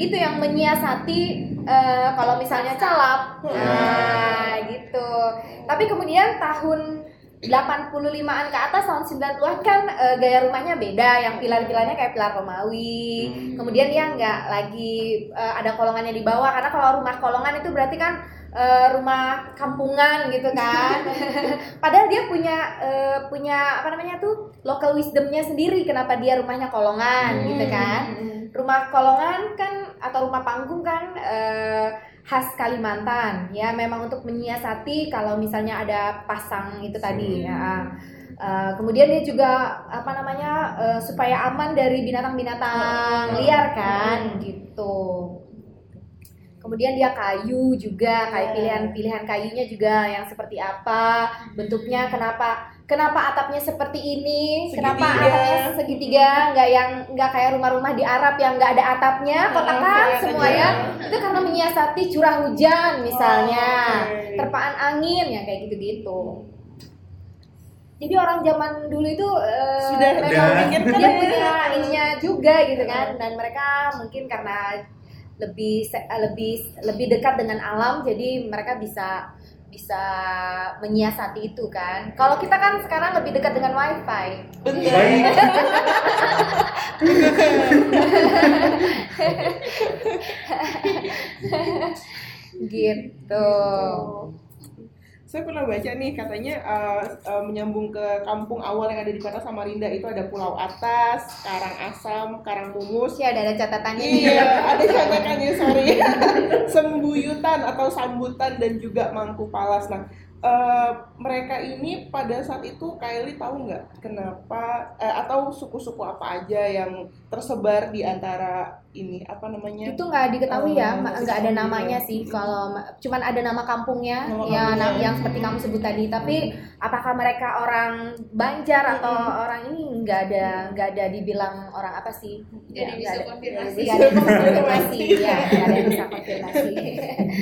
Itu yang menyiasati eh, kalau misalnya calap. Nah, gitu. Tapi kemudian tahun 85-an ke atas tahun 90-an kan eh, gaya rumahnya beda yang pilar-pilarnya kayak pilar Romawi. Hmm. Kemudian dia nggak lagi eh, ada kolongannya di bawah karena kalau rumah kolongan itu berarti kan eh, rumah kampungan gitu kan. Padahal dia punya eh, punya apa namanya tuh local wisdomnya sendiri kenapa dia rumahnya kolongan gitu kan. Rumah kolongan kan atau rumah panggung kan eh, khas Kalimantan. Ya memang untuk menyiasati kalau misalnya ada pasang itu tadi ya. Uh, kemudian dia juga apa namanya uh, supaya aman dari binatang-binatang liar kan gitu. Kemudian dia kayu juga, kayak pilihan-pilihan kayunya juga yang seperti apa, bentuknya kenapa kenapa atapnya seperti ini, kenapa Segitiga. atapnya segitiga, nggak yang nggak kayak rumah-rumah di Arab yang nggak ada atapnya, kotakan kayak semua aja. ya. Itu karena menyiasati curah hujan misalnya, Oh, oke. terpaan angin ya kayak gitu-gitu. Jadi orang zaman dulu itu eh, Sudah memikirkan dia ya. punya ininya juga gitu kan dan mereka mungkin karena lebih lebih lebih dekat dengan alam jadi mereka bisa bisa menyiasati itu kan. Kalau kita kan sekarang lebih dekat dengan wifi. Bener. Gitu Saya pernah baca nih katanya uh, uh, menyambung ke kampung awal yang ada di kota Samarinda itu ada Pulau Atas, Karang Asam, Karang Mumus. sih ada ada catatannya. Iya, ada catatannya sorry. Sembuyutan atau sambutan dan juga Mangku Palas. Nah, eh, mereka ini pada saat itu Kylie tahu nggak kenapa eh, atau suku-suku apa aja yang tersebar di antara ini apa namanya? itu nggak diketahui ya Oh, ma- masih nggak ada tahu namanya ya. sih kalau ma- cuman ada nama kampungnya Nama ya kampungnya. yang seperti kamu sebut tadi tapi apakah mereka orang Banjar atau Mm-mm. orang ini nggak ada nggak ada dibilang orang apa sih Nggak ada yang bisa konfirmasi. ada yang bisa konfirmasi ya nggak ada yang bisa konfirmasi Eh,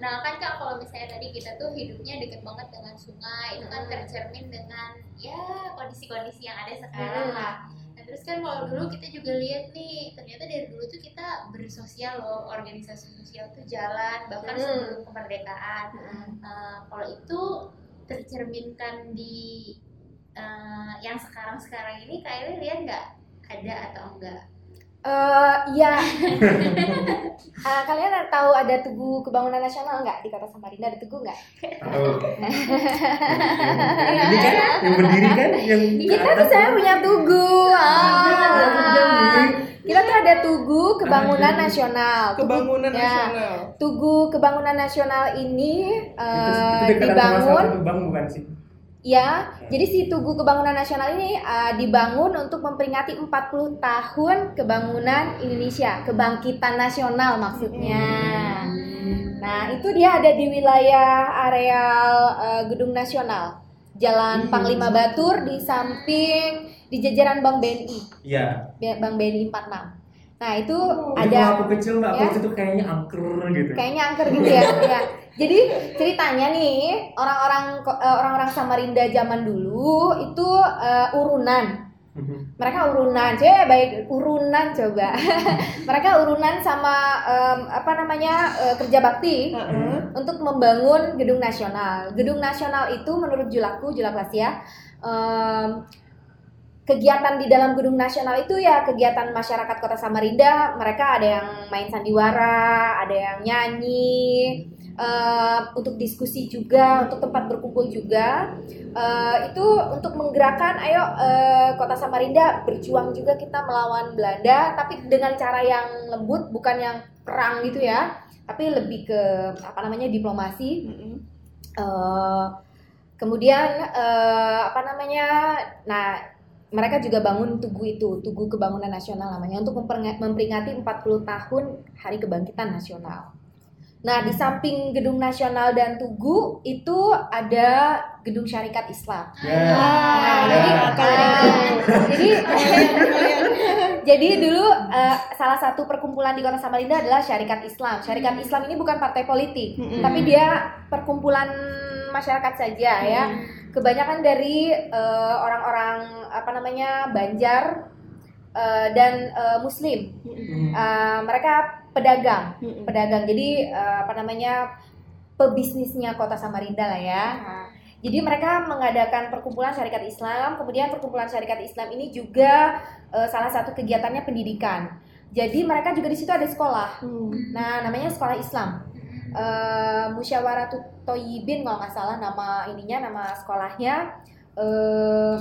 nah kan kak kalau misalnya tadi kita tuh hidupnya deket banget dengan sungai itu kan Hmm. tercermin dengan ya kondisi-kondisi yang ada sekarang Hmm. lah. Nah terus kan kalau dulu kita juga lihat nih ternyata dari dulu tuh kita bersosial loh organisasi sosial tuh jalan bahkan Hmm. sebelum kemerdekaan. Eh, kalau itu tercerminkan di eh, yang sekarang-sekarang ini kayaknya lihat nggak ada atau enggak? Eh, ya Eh, kalian tahu ada Tugu Kebangunan Nasional nggak di kota Samarinda ada Tugu nggak Oh. Ini kan yang berdiri kan yang kita tuh saya kan? punya Tugu Ah. kita tuh ada Tugu Kebangunan Ada. Nasional Tugu- Kebangunan ya. nasional. Tugu Kebangunan Nasional ini itu, itu salah dibangun bukan sih? Ya. Jadi si Tugu Kebangunan Nasional ini eh, dibangun untuk memperingati 40 tahun kebangunan Indonesia, kebangkitan nasional maksudnya. Nah, itu dia ada di wilayah areal eh, Gedung Nasional. Jalan Hmm. Panglima Batur di samping di jajaran Bank BNI, Iya. Bank BNI 46. Nah, itu Jadi ada aku kecil nggak aku ya. itu kayaknya angker gitu. kayaknya angker gitu ya. ya. Jadi ceritanya nih orang-orang eh, orang-orang Samarinda zaman dulu itu eh, urunan. Mereka urunan, coba baik urunan coba. Mereka urunan sama em, apa namanya eh, kerja bakti Heeh. untuk membangun gedung nasional. Gedung nasional itu menurut Julaku, Julak ya, em, kegiatan di dalam gedung nasional itu ya kegiatan masyarakat Kota Samarinda. Mereka ada yang main sandiwara, ada yang nyanyi, eh, untuk diskusi juga, untuk tempat berkumpul juga. Eh, itu untuk menggerakkan, ayo eh, Kota Samarinda berjuang juga kita melawan Belanda, tapi dengan cara yang lembut, bukan yang perang gitu ya, tapi lebih ke apa namanya diplomasi. Eh, kemudian eh, apa namanya? Nah, mereka juga bangun tugu itu, Tugu Kebangunan Nasional namanya untuk memperingati, memperingati 40 tahun Hari Kebangkitan Nasional. Nah, di samping Gedung Nasional dan Tugu itu ada Gedung Syarikat Islam. Ya. Nah, Ya. jadi, kalau ah, gitu. jadi jadi dulu eh, salah satu perkumpulan di Kota Samarinda adalah Syarikat Islam. Syarikat Islam ini bukan partai politik, Mm-mm. tapi dia perkumpulan masyarakat saja ya. Kebanyakan dari eh, orang-orang apa namanya Banjar eh, dan eh, Muslim. Eh, mereka pedagang, pedagang. Jadi eh, apa namanya pebisnisnya Kota Samarinda lah ya. Jadi mereka mengadakan perkumpulan syarikat Islam, kemudian perkumpulan syarikat Islam ini juga eh, salah satu kegiatannya pendidikan. Jadi mereka juga di situ ada sekolah. Hmm. Nah, namanya sekolah Islam. Eh Musyawaratut Toyibin kalau nggak salah nama ininya, nama sekolahnya. Eh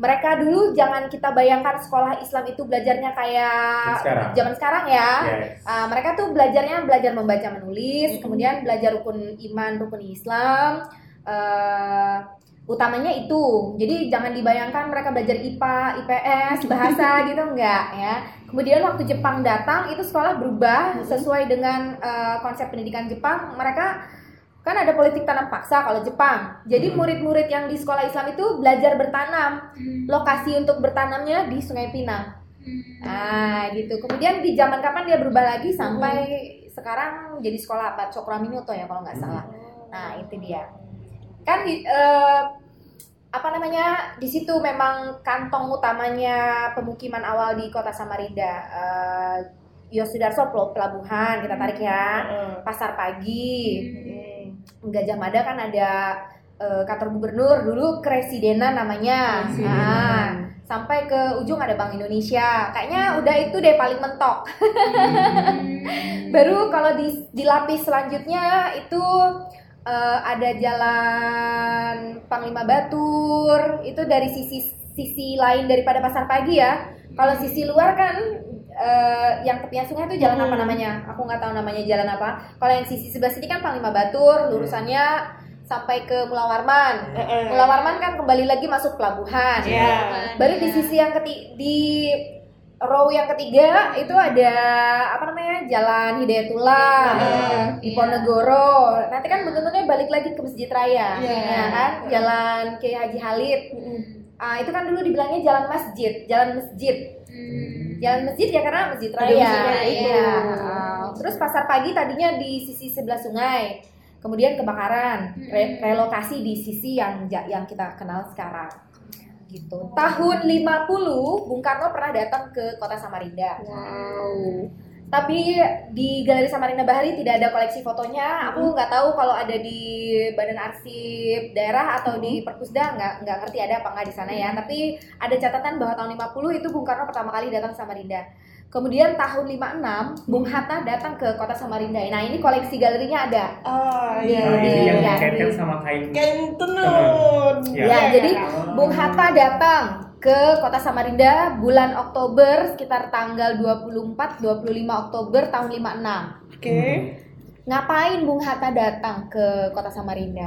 mereka dulu jangan kita bayangkan sekolah Islam itu belajarnya kayak Sekarang. zaman sekarang ya. Yes. Ah, mereka tuh belajarnya belajar membaca menulis, kemudian belajar rukun iman, rukun Islam. eh, utamanya itu. Jadi jangan dibayangkan mereka belajar IPA, IPS, bahasa gitu enggak ya. Kemudian waktu Jepang datang itu sekolah berubah sesuai dengan eh, konsep pendidikan Jepang. Mereka kan ada politik tanam paksa kalau Jepang. Jadi Hmm. murid-murid yang di sekolah Islam itu belajar bertanam. Lokasi untuk bertanamnya di Sungai Pinang. Ah, gitu. Kemudian di zaman kapan dia berubah lagi sampai sekarang jadi sekolah apa? Cokraminoto ya kalau nggak salah. Nah, itu dia. Kan di eh, apa namanya? Di situ memang kantong utamanya pemukiman awal di Kota Samarinda. Eh Yosudarso pelabuhan kita tarik ya. Heeh. Pasar pagi. Hmm. Gajah Mada kan ada eh, kantor gubernur dulu kresidenan namanya. Kresidenan. Nah, sampai ke ujung ada Bank Indonesia. Kayaknya udah itu deh paling mentok. Baru kalau di, di lapis selanjutnya itu eh, ada jalan Panglima Batur. Itu dari sisi sisi lain daripada pasar pagi ya. Kalau sisi luar kan eh, yang tepian sungai itu jalan apa Hmm. namanya? Aku nggak tahu namanya jalan apa. Kalau yang sisi sebelah sini kan Panglima Batur, lurusannya sampai ke Mula Warman. Heeh. Mula Warman kan kembali lagi masuk pelabuhan. Iya. Baru di sisi yang ketiga di row yang ketiga itu ada apa namanya Jalan Hidayatullah Heeh. di Iya. Ponegoro. Nanti kan bentuknya balik lagi ke Masjid Raya, Iya. ya kan? Jalan Kiai Haji Halid. Ah, itu kan dulu dibilangnya jalan masjid, jalan masjid. Jalan masjid ya karena Masjid Raya. Iya. Ah, Terus pasar pagi tadinya di sisi sebelah sungai. Kemudian kebakaran, re- relokasi di sisi yang yang kita kenal sekarang. Gitu. Tahun 50 Bung Karno pernah datang ke Kota Samarinda. Wow. Tapi di Galeri Samarinda Bahari tidak ada koleksi fotonya. Aku nggak tahu kalau ada di Badan Arsip Daerah atau di Perpusda nggak nggak ngerti ada apa nggak di sana ya. Tapi ada catatan bahwa tahun 50 itu Bung Karno pertama kali datang ke Samarinda. Kemudian tahun 56 Bung Hatta datang ke kota Samarinda. Nah ini koleksi galerinya ada. Ah, Nah, iya. yang Iya. dikaitkan sama kain Kain tenun. Ya. Ya, jadi Oh. Bung Hatta datang ke kota Samarinda bulan Oktober sekitar tanggal 24-25 Oktober tahun 56. Oke. Ngapain Bung Hatta datang ke kota Samarinda?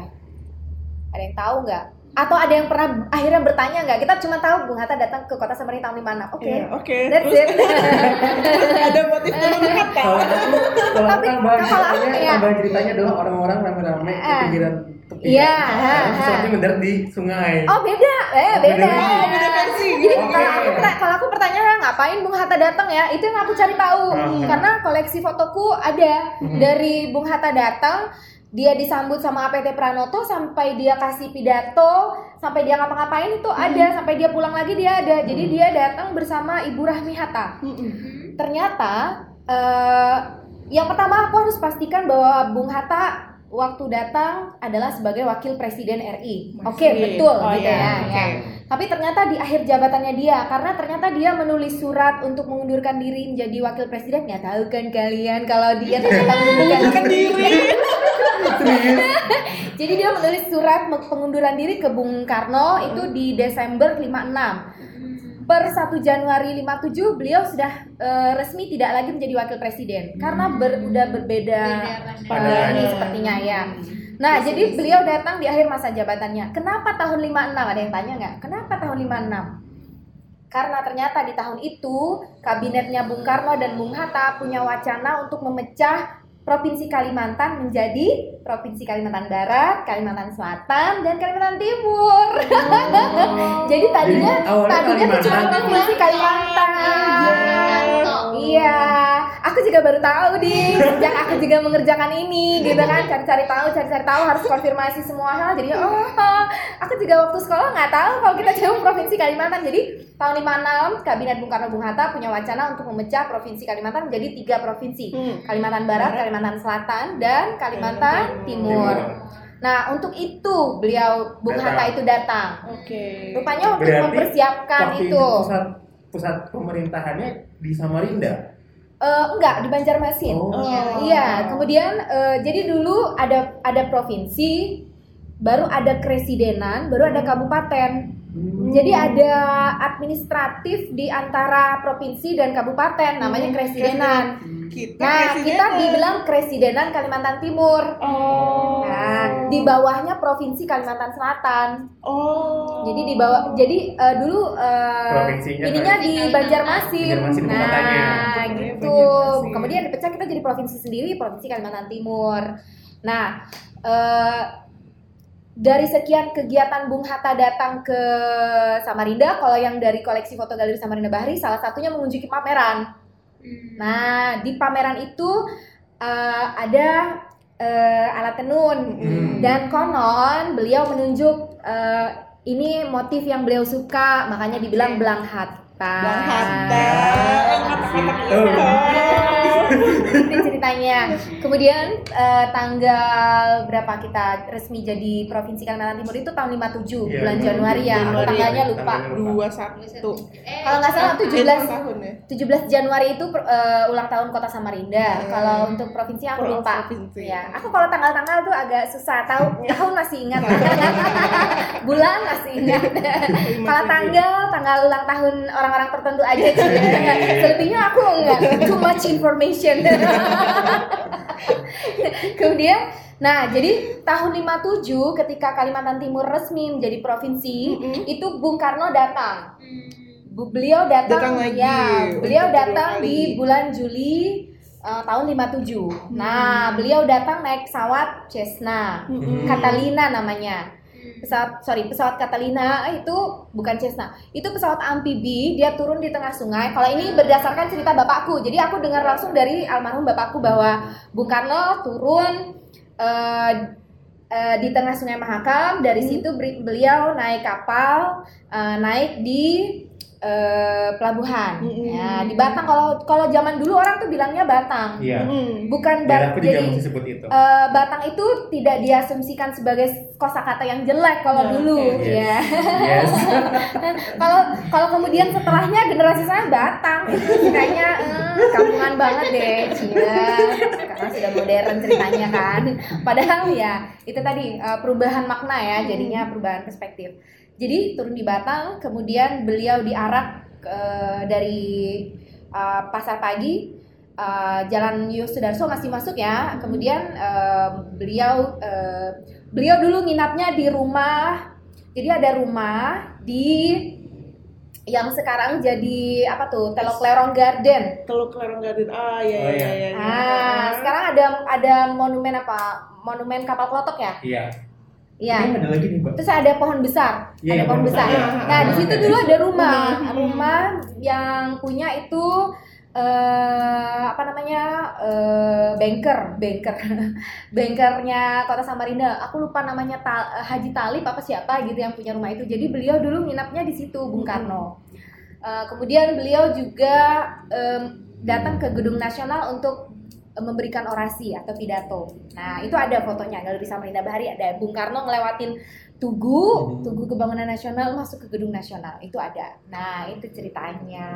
Ada yang tahu nggak? Atau ada yang pernah akhirnya bertanya nggak? Kita cuma tahu Bung Hatta datang ke kota Samarinda tahun 56. Oke. Iya, Oke. That's Terus it. ada motif tenun kata. kalau aku kalau Tapi kalau aku, ceritanya iya. tambahan ceritanya adalah orang-orang rame-rame ke Eh. pinggiran tepi Iya, Nah, ha. nanti mendarat di sungai Oh beda, eh Oh, beda. Oh, beda versi. Jadi kalau aku kalau aku pertanyaan ngapain Bung Hatta datang ya, itu yang aku cari tahu. Hmm. Karena koleksi fotoku ada Hmm. dari Bung Hatta datang, dia disambut sama APT Pranoto sampai dia kasih pidato, sampai dia ngapa-ngapain itu ada, sampai dia pulang lagi dia ada. Jadi Hmm. dia datang bersama Ibu Rahmi Hatta. Mm-mm. Ternyata eh, yang pertama aku harus pastikan bahwa Bung Hatta waktu datang adalah sebagai wakil presiden RI. Oke, Masih. betul Oh, gitu iya, ya. oke. ya. Tapi ternyata di akhir jabatannya dia, karena ternyata dia menulis surat untuk mengundurkan diri menjadi wakil presiden. Nggak tahu kan kalian kalau dia ternyata mengundurkan diri. Jadi dia menulis surat pengunduran diri ke Bung Karno itu di Desember 56. Per 1 Januari 57 beliau sudah eh, resmi tidak lagi menjadi wakil presiden karena ber, udah berbeda Beda eh, ini pandangan. sepertinya ya. Nah, jadi beliau datang di akhir masa jabatannya. Kenapa tahun 56? Ada yang tanya nggak? Kenapa tahun 56? Karena ternyata di tahun itu kabinetnya Bung Karno dan Bung Hatta punya wacana untuk memecah Provinsi Kalimantan menjadi Provinsi Kalimantan Barat, Kalimantan Selatan, dan Kalimantan Timur. Jadi tadinya Jadi tadinya tuh cuma. Provinsi Kalimantan. Kalimantan. Iya, aku juga baru tahu di sejak aku juga mengerjakan ini gitu kan cari-cari tahu, cari-cari tahu harus konfirmasi semua hal. Jadi oh, aku juga waktu sekolah nggak tahu kalau kita jauh provinsi Kalimantan. Jadi tahun 56 kabinet Bung Karno Bung Hatta punya wacana untuk memecah provinsi Kalimantan menjadi tiga provinsi. Hmm. Kalimantan Barat, Kalimantan Selatan, dan Kalimantan Timur. Nah, untuk itu beliau Bung Datang. Hatta itu datang. Oke. Rupanya untuk Berarti mempersiapkan waktu itu. pusat pusat pemerintahannya di Samarinda. Eh, enggak di Banjarmasin. Oh. Iya, kemudian eh, jadi dulu ada ada provinsi, baru ada kresidenan, baru ada kabupaten. Hmm. Jadi ada administratif di antara provinsi dan kabupaten, namanya Hmm, kresidenan. Kita Nah, presiden. kita dibilang kresidenan Kalimantan Timur. Oh. Nah, di bawahnya provinsi Kalimantan Selatan. Oh. Jadi di bawah, jadi eh, dulu Provinsinya ininya di Banjarmasin. Banjarmasin Nah, kotanya. gitu. Banjarmasin. Kemudian dipecah kita jadi provinsi sendiri, provinsi Kalimantan Timur. Nah, eh, dari sekian kegiatan Bung Hatta datang ke Samarinda, kalau yang dari koleksi foto galeri Samarinda Bahari, salah satunya mengunjungi pameran. Hmm. Nah, di pameran itu eh, ada eh, alat tenun Hmm. dan konon beliau menunjuk eh, ini motif yang beliau suka, makanya dibilang belang hatta. Bang Hatta. Ah, Kata-kata Itu ceritanya. Kemudian eh, tanggal berapa kita resmi jadi provinsi Kalimantan Timur itu tahun 57 Iya, bulan iya. Januari ya. Januari. Tanggalnya lupa. Tanggalnya Dua satu. Eh, Kalau nggak salah Dia 17 ulang tahun ya. 17 Januari itu eh, ulang tahun Kota Samarinda. Hmm. Kalau untuk provinsi aku lupa. provinsi. Ya, aku kalau tanggal-tanggal tuh agak susah tahu. Tahun masih ingat, bulan masih ingat. kalau tanggal, tanggal ulang tahun orang-orang tertentu aja. sih. Selebihnya aku enggak. Too much information. Kemudian, nah jadi tahun 57 ketika Kalimantan Timur resmi menjadi provinsi, Mm-mm. itu Bung Karno datang. Hmm. Bu- beliau datang, Datang lagi ya beliau datang di bulan Juli eh, tahun 57 nah beliau datang naik pesawat Cessna Mm-mm. Catalina namanya Hmm. Pesawat sorry pesawat Catalina eh, itu bukan Cessna. Itu pesawat amfibi dia turun di tengah sungai. Kalau ini berdasarkan cerita bapakku. Jadi aku dengar langsung dari almarhum bapakku bahwa Bung Karno turun eh, eh, di tengah sungai Mahakam. Dari Hmm. situ beliau naik kapal eh, naik di eh, pelabuhan. Mm-mm. ya di Batang. Kalau kalau zaman dulu orang tuh bilangnya Batang. Iya. Mm-mm. bukan Daerahku Bat juga jadi sebut itu. eh, Batang itu tidak diasumsikan sebagai kosakata yang jelek kalau Ya, dulu ya. Yes. kalau kalau kemudian setelahnya generasi saya Batang. Itu kayaknya eh, kampungan banget deh Cia karena sudah modern ceritanya kan. Padahal ya itu tadi eh, perubahan makna ya jadinya perubahan perspektif jadi turun di Batang kemudian beliau diarak eh, dari eh, pasar pagi eh, Jalan Yosudarso masih masuk ya kemudian eh, beliau eh, beliau dulu nginapnya di rumah jadi ada rumah di yang sekarang jadi apa tuh Telok Lerong Garden. Teluk Lerong Garden. Ah, iya Oh, iya iya. iya. iya. Ah, sekarang ada ada monumen apa? Monumen kapal klotok ya? Iya. Iya. Ini ada lagi nih, Mbak. Terus ada pohon besar, Iya, ada yang pohon besar. besar, ya. Nah, di situ dulu ada rumah, Rumah. rumah yang punya itu eh apa namanya eh banker, banker, bankernya Kota Samarinda. Aku lupa namanya Ta- Haji Talib apa siapa gitu yang punya rumah itu. Jadi beliau dulu nginapnya di situ, Bung Karno. Eh, kemudian beliau juga em, datang ke Gedung Nasional untuk eh, memberikan orasi atau pidato. Nah itu ada fotonya Galeri Samarinda Bahari ada Bung Karno ngelewatin Tugu, Hmm. Tugu Kebangunan Nasional masuk ke Gedung Nasional itu ada. Nah itu ceritanya.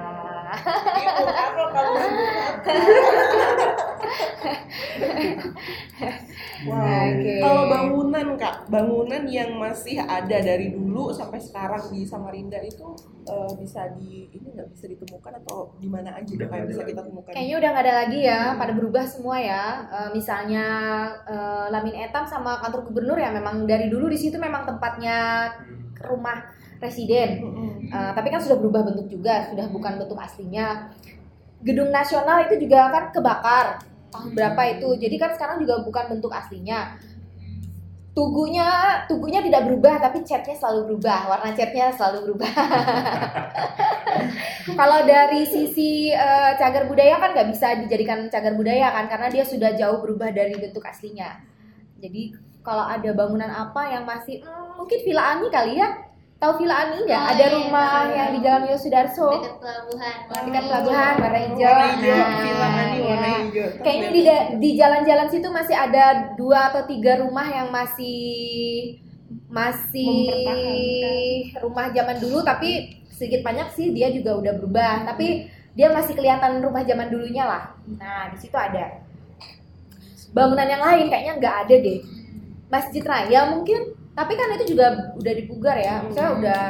Wow. Oke. Kalau bangunan kak, bangunan yang masih ada dari dulu sampai sekarang di Samarinda itu eh, bisa di ini nggak bisa ditemukan atau di mana aja Udah kayak bisa kita temukan? Kayaknya udah nggak ada lagi ya, pada berubah semua ya. Eh, misalnya eh, Lamin Etam sama kantor gubernur ya memang dari dulu di situ memang tempatnya rumah residen. Mm-mm. Uh, tapi kan sudah berubah bentuk juga, sudah bukan bentuk aslinya. Gedung Nasional itu juga kan kebakar tahun berapa itu. Jadi kan sekarang juga bukan bentuk aslinya. Tugunya, tugunya tidak berubah, tapi catnya selalu berubah, warna catnya selalu berubah. Kalau dari sisi uh, cagar budaya kan nggak bisa dijadikan cagar budaya kan, karena dia sudah jauh berubah dari bentuk aslinya. Jadi kalau ada bangunan apa yang masih hmm, mungkin Villa Ani kali ya, tahu Villa Ani nggak? Oh, ada iya, rumah tahu. yang di Jalan Yosudarso. dekat pelabuhan Dekat pelabuhan, warna hijau. Warna hijau, Nah, Villa Ani warna iya. hijau. Kayaknya di di jalan-jalan situ masih ada dua atau tiga rumah yang masih masih Mempertahankan. rumah zaman dulu tapi sedikit banyak sih dia juga udah berubah tapi dia masih kelihatan rumah zaman dulunya lah nah di situ ada bangunan yang lain kayaknya nggak ada deh masjid raya mungkin tapi kan itu juga udah dipugar ya maksudnya udah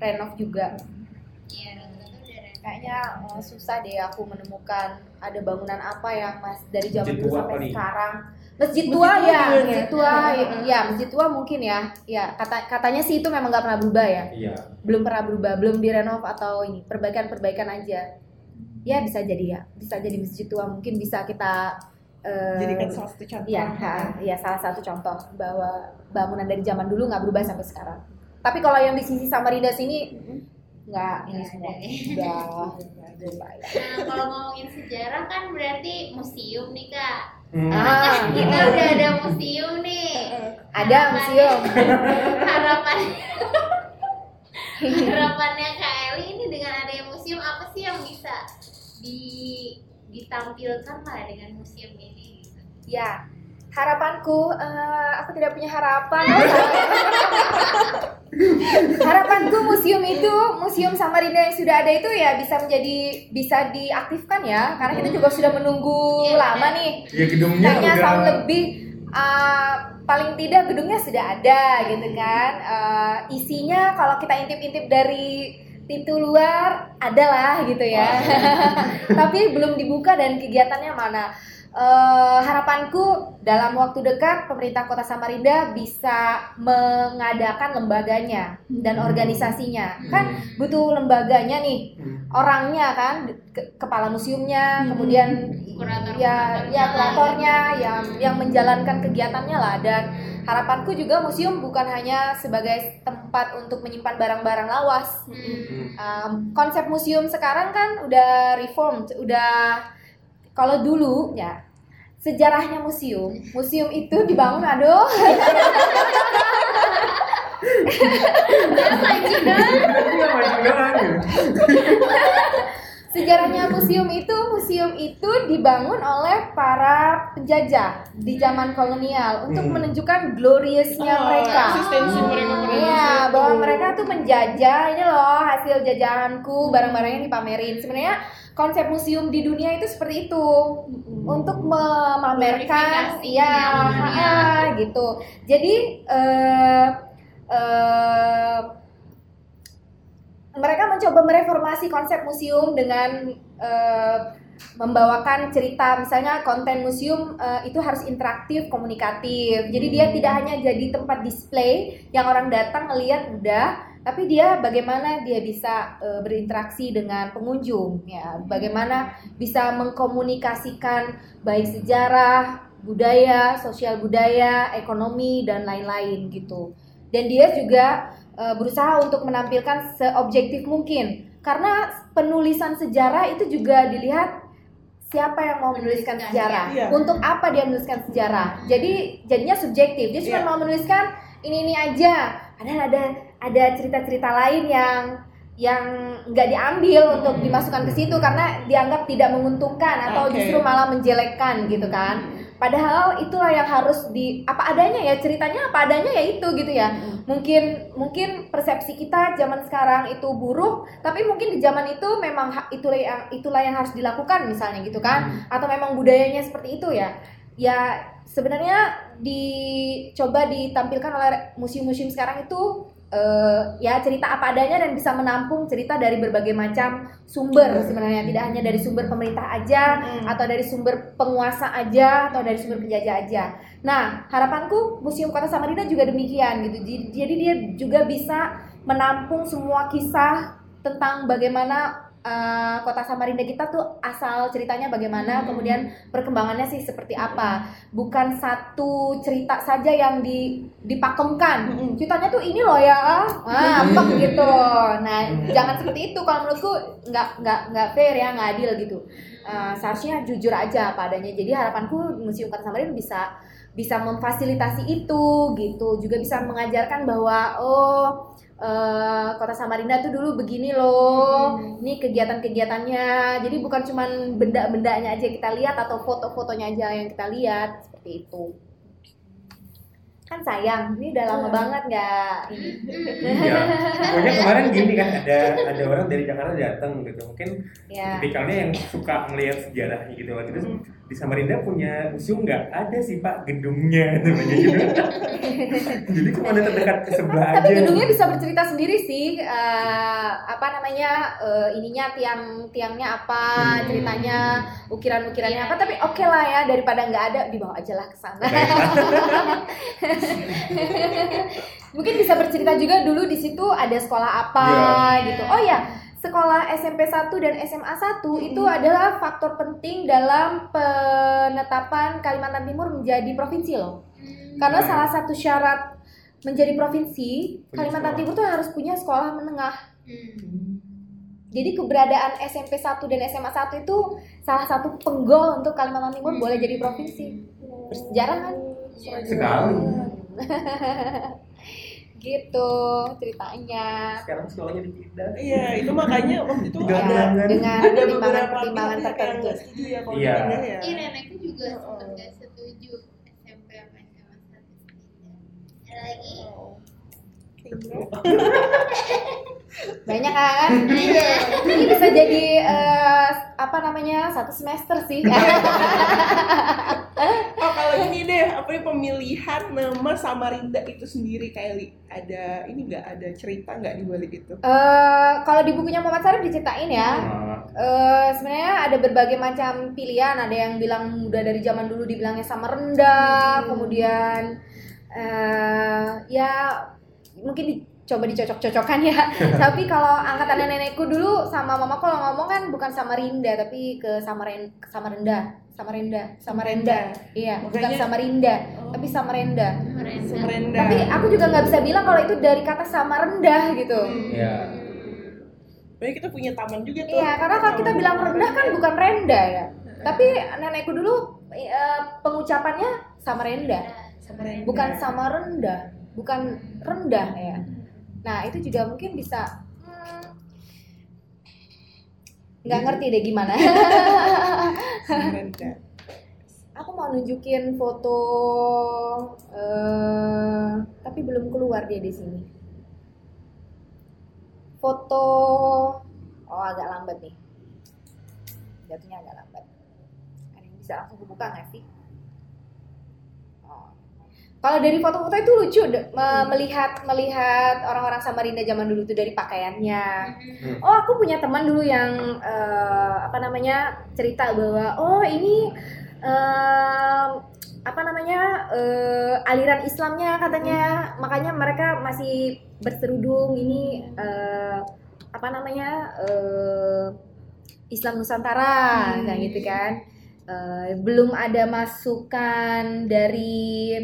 renov juga. Iya, kayaknya eh, susah deh aku menemukan ada bangunan apa yang mas dari zaman dulu sampai apa nih? sekarang. Masjid Masjid tua tua ya juga masjid ya? tua ya, ya masjid tua mungkin ya. Ya kata katanya sih itu memang nggak pernah berubah ya. Iya. belum pernah berubah belum direnov atau ini perbaikan perbaikan aja. Ya bisa jadi ya bisa jadi masjid tua mungkin bisa kita eh, Jadikan salah satu contoh. Iya, ha, iya salah satu contoh bahwa bangunan dari zaman dulu nggak berubah sampai sekarang. Tapi kalau yang di sisi Samarinda sini nggak ini Nggak semua udah ya. Nah, kalau ngomongin sejarah kan berarti museum nih kak. Hmm. Ah, Kita udah ada museum nih. ada museum. Harapan harapannya Kak Eli ini dengan adanya museum apa sih yang bisa di ditampilkan lah dengan museum ini? gitu? Ya, harapanku eh, aku tidak punya harapan. harapanku museum itu, museum Samarinda yang sudah ada itu ya bisa menjadi bisa diaktifkan ya, karena kita juga sudah menunggu Iya, lama benar. nih. Ya gedungnya kayaknya udah tahun lebih uh, paling tidak gedungnya sudah ada gitu kan Uh, isinya kalau kita intip-intip dari pintu luar adalah gitu ya. Tapi belum dibuka dan kegiatannya mana Uh, harapanku dalam waktu dekat pemerintah kota Samarinda bisa mengadakan lembaganya dan organisasinya kan butuh lembaganya nih Hmm. orangnya kan ke- kepala museumnya Hmm. kemudian Kurator- ya kuratornya ya kuratornya yang yang menjalankan kegiatannya lah dan harapanku juga museum bukan hanya sebagai tempat untuk menyimpan barang-barang lawas Hmm. Hmm. Um, konsep museum sekarang kan udah reformed udah kalau dulu ya sejarahnya museum museum itu dibangun aduh. Sejarahnya museum itu, museum itu dibangun oleh para penjajah di zaman kolonial untuk Hmm. menunjukkan gloriousnya Oh, mereka. eksistensi Iya, bahwa mereka tuh menjajah ini loh hasil jajahanku, barang-barang yang dipamerin. Sebenarnya konsep museum di dunia itu seperti itu. Untuk memamerkan, ya, ha, gitu. Jadi eh eh, mereka mencoba mereformasi konsep museum dengan eh, membawakan cerita. Misalnya konten museum eh, itu harus interaktif komunikatif. Jadi dia tidak hanya jadi tempat display yang orang datang melihat udah tapi dia bagaimana dia bisa eh, berinteraksi dengan pengunjung ya. Bagaimana bisa mengkomunikasikan baik sejarah budaya sosial budaya ekonomi dan lain-lain gitu. Dan dia juga eh, berusaha untuk menampilkan seobjektif mungkin. Karena penulisan sejarah itu juga dilihat siapa yang mau menuliskan sejarah. Iya. untuk apa dia menuliskan sejarah? Jadi jadinya subjektif. Dia cuma Iya. mau menuliskan ini ini aja. Padahal ada ada cerita-cerita lain yang yang nggak diambil untuk dimasukkan ke situ karena dianggap tidak menguntungkan atau Oke. justru malah menjelekkan gitu kan. Padahal itulah yang harus di apa adanya ya ceritanya apa adanya ya itu gitu ya. Mungkin mungkin persepsi kita zaman sekarang itu buruk tapi mungkin di zaman itu memang itulah yang itulah yang harus dilakukan misalnya gitu kan. Atau memang budayanya seperti itu ya. Ya sebenarnya dicoba ditampilkan oleh museum-museum sekarang itu eh, ya cerita apa adanya dan bisa menampung cerita dari berbagai macam sumber sebenarnya tidak hanya dari sumber pemerintah aja Hmm. atau dari sumber penguasa aja atau dari sumber penjajah aja. Nah, harapanku Museum Kota Samarinda juga demikian gitu. Jadi dia juga bisa menampung semua kisah tentang bagaimana eh, Kota Samarinda kita tuh asal ceritanya bagaimana, Hmm. kemudian perkembangannya sih seperti apa. Bukan satu cerita saja yang di, dipakemkan. Mm-mm. Ceritanya tuh ini loh ya, ah, Hmm. empek gitu. Nah, jangan seperti itu. Kalau menurutku nggak nggak nggak fair ya, nggak adil gitu. Eh, seharusnya jujur aja apa adanya. Jadi harapanku Museum Kota Samarinda bisa bisa memfasilitasi itu gitu. Juga bisa mengajarkan bahwa oh eh, Kota Samarinda tuh dulu begini loh. Ini kegiatan-kegiatannya. Jadi bukan cuman benda-bendanya aja yang kita lihat atau foto-fotonya aja yang kita lihat seperti itu. Kan sayang ini udah lama Iya. banget nggak ini Iya. Pokoknya kemarin gini kan ada ada orang dari Jakarta datang gitu. Mungkin ya tipikalnya yang suka ngelihat sejarahnya gitu kan. Terus Hmm. Di Samarinda punya museum nggak? Ada sih Pak gedungnya namanya gitu. Jadi cuma ada terdekat ke sebelah aja. tapi gedungnya bisa bercerita sendiri sih eh, apa namanya eh, ininya tiang tiangnya apa Hmm. ceritanya ukiran ukirannya apa tapi oke lah ya daripada nggak ada dibawa aja lah ke sana mungkin bisa bercerita juga dulu di situ ada sekolah apa Iya. gitu oh ya sekolah SMP 1 dan SMA 1 itu adalah faktor penting dalam penetapan Kalimantan Timur menjadi provinsi loh Hmm. karena Nah. salah satu syarat menjadi provinsi Punya Kalimantan sekolah. Timur tuh harus punya sekolah menengah Hmm. jadi keberadaan SMP 1 dan SMA 1 itu salah satu penggol untuk Kalimantan Timur boleh jadi provinsi bersejarah kan Sekali. gitu ceritanya Sekarang sekolahnya dipindah. Iya, itu makanya waktu itu Tidak ada. Ya, dengan ada pihak yang tertentu ya kalau Iya. ya. Iya nenekku juga Oh. sempat nggak setuju SMP sama SMA satu lagi banyak kan Iya. ini bisa jadi eh, apa namanya satu semester sih Oh kalau ini deh, apa ya pemilihan nama Samarinda itu sendiri Kylie ada ini nggak ada cerita nggak di balik itu? Eh, kalau di bukunya Muhammad Sarif diceritain ya Nah, Eh, sebenarnya ada berbagai macam pilihan. Ada yang bilang udah dari zaman dulu dibilangnya sama rendah, Hmm. kemudian eh ya mungkin dicoba dicocok-cocokkan ya. tapi kalau angkatan nenekku dulu sama mama kalau ngomong kan bukan Samarinda tapi ke Samaren Samarinda, Samarinda, Samarinda. Iya, bukan Makanya- Samarinda, Oh. tapi Samarinda. mereka. Semerenda. Tapi aku juga nggak bisa bilang kalau itu dari kata sama rendah gitu. Iya. Makanya kita punya taman juga tuh. Iya, karena kalau kita bilang rendah kan bukan rendah ya. Tapi nenekku dulu eh, pengucapannya sama rendah, Semerenda. bukan sama rendah, bukan rendah ya. Nah itu juga mungkin bisa hmm, nggak ngerti deh gimana. Aku mau nunjukin foto, eh, tapi belum keluar dia di sini. Foto, oh agak lambat nih. Jatuhnya agak lambat. Ada yang bisa langsung kebuka nggak sih? Kalau dari foto-foto itu lucu, me- melihat melihat orang-orang Samarinda zaman dulu itu dari pakaiannya, Hmm. Oh aku punya teman dulu yang eh, apa namanya cerita bahwa oh ini em, apa namanya eh, aliran Islamnya katanya. Makanya mereka masih berserudung ini eh, apa namanya eh, Islam Nusantara Hmm. kayak gitu kan. Eh, belum ada masukan dari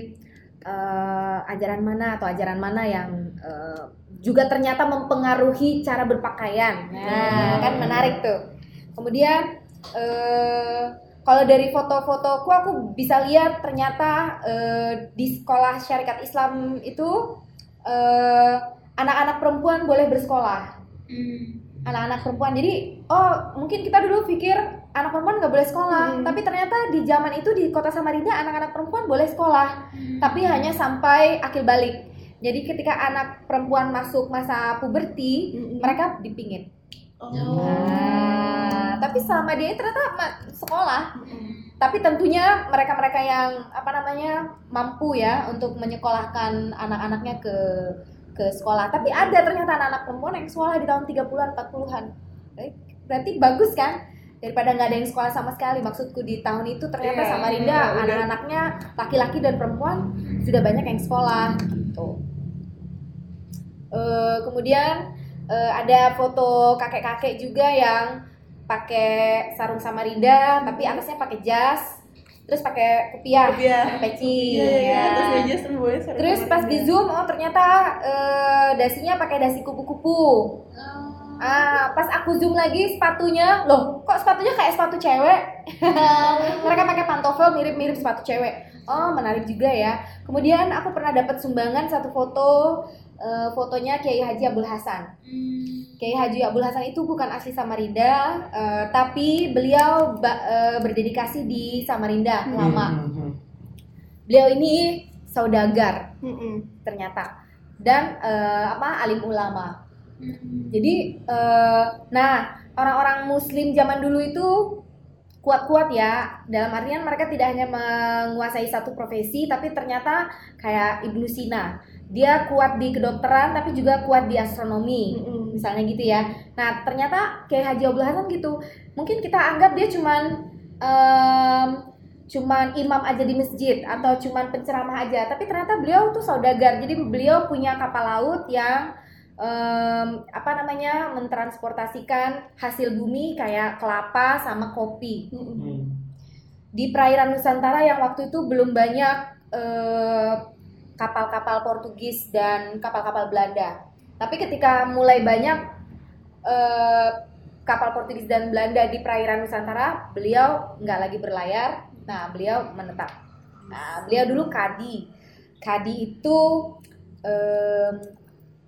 eh, ajaran mana atau ajaran mana yang eh, juga ternyata mempengaruhi cara berpakaian. Nah, Hmm. kan menarik tuh. Kemudian eh, kalau dari foto-fotoku aku bisa lihat ternyata eh, di sekolah syarikat Islam itu eh, anak-anak perempuan boleh bersekolah. Hmm. Anak-anak perempuan. Jadi, oh mungkin kita dulu pikir anak perempuan nggak boleh sekolah, Hmm. tapi ternyata di zaman itu di kota Samarinda anak-anak perempuan boleh sekolah Hmm. tapi hanya sampai akil balik. Jadi ketika anak perempuan masuk masa puberti, Mm-mm. mereka dipingit. Oh. Nah, tapi selama dia ternyata sekolah, Mm-mm. tapi tentunya mereka-mereka yang apa namanya mampu ya untuk menyekolahkan anak-anaknya ke ke sekolah. Tapi ada ternyata anak-anak perempuan yang sekolah di tahun 30-an, 40-an. Baik, Berarti bagus kan? Daripada nggak ada yang sekolah sama sekali. Maksudku di tahun itu ternyata Iya, Samarinda iya, udah. anak-anaknya laki-laki dan perempuan sudah banyak yang sekolah gitu. Eh, kemudian eh, ada foto kakek-kakek juga yang pakai sarung Samarinda tapi atasnya pakai jas terus pakai kopiah peci Iya, iya, iya. ya. Terus pas di zoom oh ternyata eh, dasinya pakai dasi kupu-kupu Oh. Ah pas aku zoom lagi sepatunya loh kok sepatunya kayak sepatu cewek mereka pakai pantofel mirip-mirip sepatu cewek oh menarik juga ya kemudian aku pernah dapat sumbangan satu foto eh, fotonya Kiai Haji Abdul Hasan Hmm. Kiai Haji Abdul Hasan itu bukan asli Samarinda, eh, tapi beliau ba- eh, berdedikasi di Samarinda Hmm, lama. hmm, hmm. Beliau ini saudagar Mm-mm. ternyata dan eh, apa alim ulama. Jadi eh, nah orang-orang muslim zaman dulu itu kuat-kuat ya. Dalam artian mereka tidak hanya menguasai satu profesi tapi ternyata kayak Ibnu Sina. Dia kuat di kedokteran tapi juga kuat di astronomi. Mm-mm. misalnya gitu ya. Nah ternyata kayak Haji Abdul Hasan gitu mungkin kita anggap dia cuman em, cuman imam aja di masjid atau cuman penceramah aja. Tapi ternyata beliau tuh saudagar. Jadi beliau punya kapal laut yang em, apa namanya mentransportasikan hasil bumi kayak kelapa sama kopi. Hmm. di perairan Nusantara yang waktu itu belum banyak eh, kapal-kapal Portugis dan kapal-kapal Belanda. Tapi ketika mulai banyak eh, kapal Portugis dan Belanda di perairan Nusantara, beliau nggak lagi berlayar. Nah, beliau menetap. Nah, beliau dulu kadi. Kadi itu em,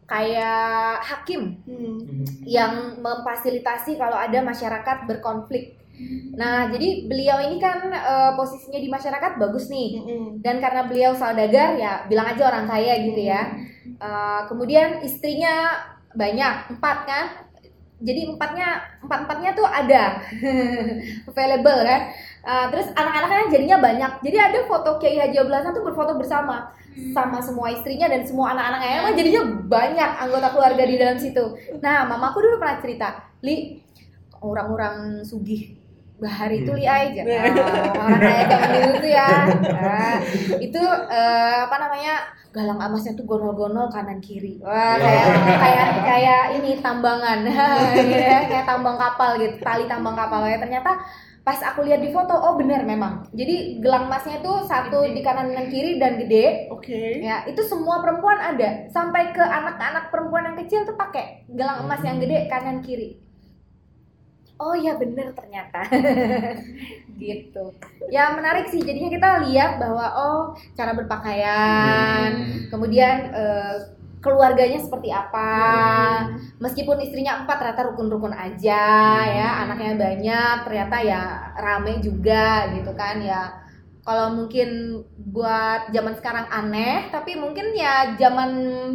kayak hakim Mm. Hmm. yang memfasilitasi kalau ada masyarakat berkonflik. Nah, jadi beliau ini kan eh, posisinya di masyarakat bagus nih. Mm-mm. Dan karena beliau saudagar ya bilang aja orang kaya gitu ya. Eh, kemudian istrinya banyak empat kan. Jadi empatnya empat empatnya tuh ada available kan. Eh, terus anak-anaknya jadinya banyak. Jadi ada foto Kiai Haji Abdul Hasan tuh berfoto bersama. Sama semua istrinya dan semua anak-anaknya. Emang jadinya banyak anggota keluarga di dalam situ. Nah, mamaku dulu pernah cerita, Li orang-orang sugih bahari itu li aja. Orang kaya zaman dulu tuh ya. Nah, itu eh, apa namanya galang emasnya tuh gonol-gonol kanan kiri. Wah kayak kayak kayak ini tambangan. Gitu ya, kayak tambang kapal gitu tali tambang kapal. Ya ternyata pas aku lihat di foto oh benar memang. Jadi gelang emasnya itu satu di kanan dan kiri dan gede. Oke. ya itu semua perempuan ada. Sampai ke anak-anak perempuan yang kecil tuh pakai gelang emas yang gede kanan kiri. Oh ya bener ternyata. Gitu. Ya menarik sih. Jadinya kita lihat bahwa oh cara berpakaian kemudian eh, keluarganya seperti apa. Meskipun istrinya empat ternyata rukun-rukun aja ya. Anaknya banyak ternyata ya rame juga gitu kan ya. Kalau mungkin buat zaman sekarang aneh tapi mungkin ya zaman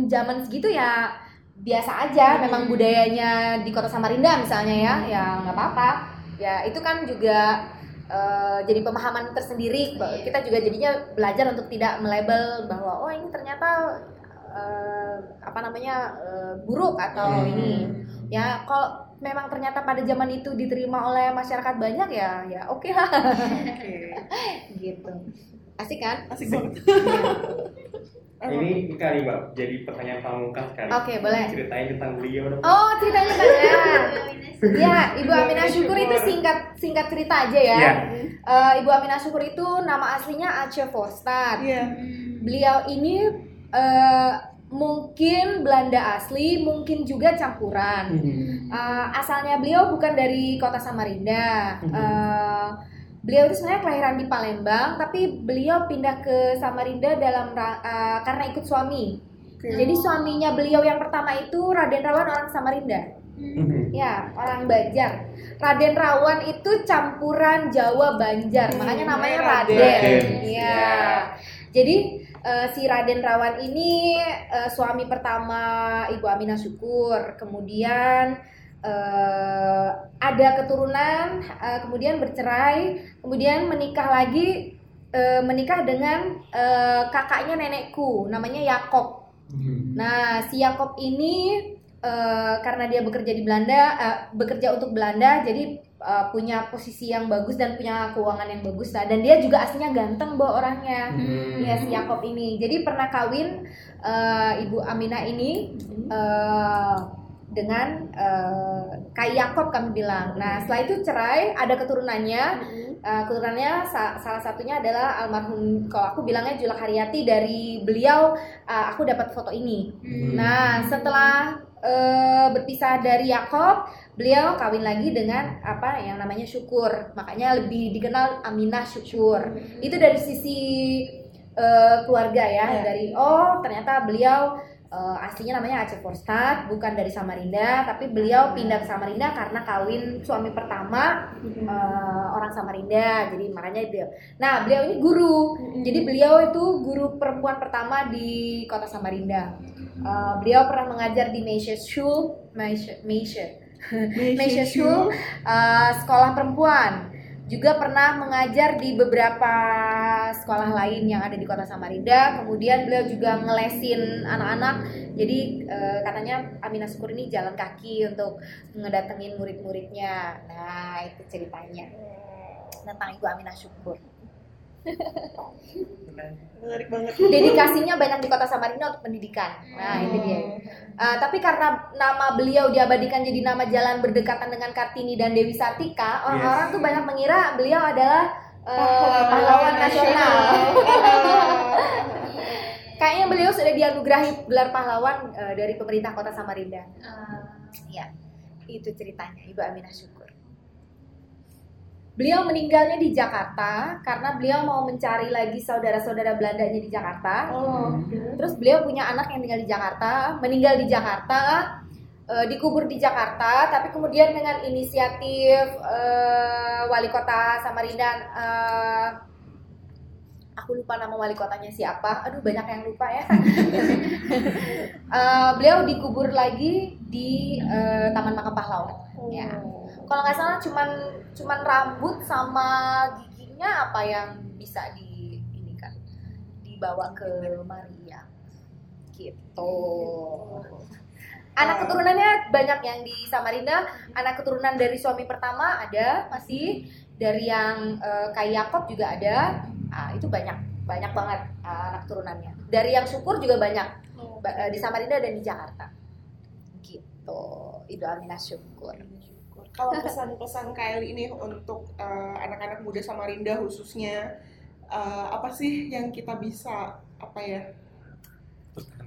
zaman segitu ya biasa aja. Memang budayanya di kota Samarinda misalnya ya ya nggak apa-apa. Ya itu kan juga eh, jadi pemahaman tersendiri. Ba- kita juga jadinya belajar untuk tidak melabel bahwa oh ini ternyata eh, apa namanya eh, buruk atau Hmm. ini ya kalau memang ternyata pada zaman itu diterima oleh masyarakat banyak ya ya oke lah Oke. gitu asik kan Asik banget. Ini kali mbak, jadi pertanyaan pamungkas kali. Oke, boleh. Ceritain tentang beliau dong. oh ceritanya banyak ya ibu Aminah Syukur itu singkat singkat cerita aja ya Iya. Eh, ibu Aminah Syukur itu nama aslinya Aceh Vostad Iya. beliau ini eh, mungkin Belanda asli mungkin juga campuran Hmm. Eh, asalnya beliau bukan dari kota Samarinda. Eh, beliau itu sebenarnya kelahiran di Palembang, tapi beliau pindah ke Samarinda dalam eh, karena ikut suami. Oke. Jadi suaminya beliau yang pertama itu Raden Rawan orang Samarinda. Hmm. Ya, orang Banjar. Raden Rawan itu campuran Jawa Banjar, Hmm, makanya namanya Raden. Raden. Raden. Iya. Jadi eh, si Raden Rawan ini eh, suami pertama Ibu Aminah Syukur, kemudian eh, ada keturunan, eh, kemudian bercerai, kemudian menikah lagi, eh, menikah dengan eh, kakaknya nenekku, namanya Yakob. Hmm. Nah, si Yakob ini eh, karena dia bekerja di Belanda, eh, bekerja untuk Belanda, jadi eh, punya posisi yang bagus dan punya keuangan yang bagus lah. Dan dia juga aslinya ganteng bawa orangnya. Hmm. Ya si Yakob ini. Jadi pernah kawin eh, Ibu Aminah ini eh, dengan eh, Kai Yakob kami bilang. Nah, setelah itu cerai, ada keturunannya. Uh, keturunannya sa- salah satunya adalah almarhum kalau aku bilangnya Julak Haryati dari beliau uh, aku dapat foto ini. Hmm. Nah setelah uh, berpisah dari Yakob beliau kawin lagi dengan apa yang namanya Syukur. Makanya lebih dikenal Aminah Syukur. Itu dari sisi uh, keluarga ya Iya. dari oh ternyata beliau Eh, aslinya namanya Aceh Forstad, bukan dari Samarinda, tapi beliau pindah ke Samarinda karena kawin suami pertama eh, orang Samarinda, jadi makanya beliau. Nah, beliau ini guru, jadi beliau itu guru perempuan pertama di kota Samarinda. Eh, beliau pernah mengajar di Meisha School, Meisha, Meisha, Meisha School, eh, sekolah perempuan. Juga pernah mengajar di beberapa sekolah lain yang ada di kota Samarinda. Kemudian beliau juga ngelesin anak-anak. Jadi eh, katanya Amina Syukur ini jalan kaki untuk ngedatengin murid-muridnya. Nah itu ceritanya tentang Ibu Aminah Syukur. Menarik banget Dedikasinya banyak di kota Samarinda untuk pendidikan. Nah itu dia. Uh, tapi karena nama beliau diabadikan jadi nama jalan berdekatan dengan Kartini dan Dewi Sartika, orang-orang Yes. tuh banyak mengira beliau adalah uh, pahlawan nasional. Kayaknya beliau sudah dianugerahi gelar pahlawan uh, dari pemerintah kota Samarinda. Ah, Ya, itu ceritanya Ibu Aminah Syukur. Beliau meninggalnya di Jakarta karena beliau mau mencari lagi saudara-saudara Belandanya di Jakarta. oh Terus beliau punya anak yang tinggal di Jakarta, meninggal di Jakarta, eh, dikubur di Jakarta, tapi kemudian dengan inisiatif eh, wali kota Samarinda, eh, aku lupa nama wali kotanya siapa, aduh banyak yang lupa ya. Eh, beliau dikubur lagi di eh, Taman Makam Pahlawan. Ya. Kalau nggak salah cuman cuman rambut sama giginya apa yang bisa di ini kan dibawa ke Maria gitu. Anak keturunannya banyak yang di Samarinda. Anak keturunan dari suami pertama ada masih dari yang eh, kayak Yakob juga ada. Ah, itu banyak banyak banget ah, anak turunannya. Dari yang syukur juga banyak Ba- eh, di Samarinda dan di Jakarta. Gitu. Itu Aminah syukur. Kalau pesan-pesan Kylie ini untuk eh, anak-anak muda Samarinda khususnya eh, apa sih yang kita bisa apa ya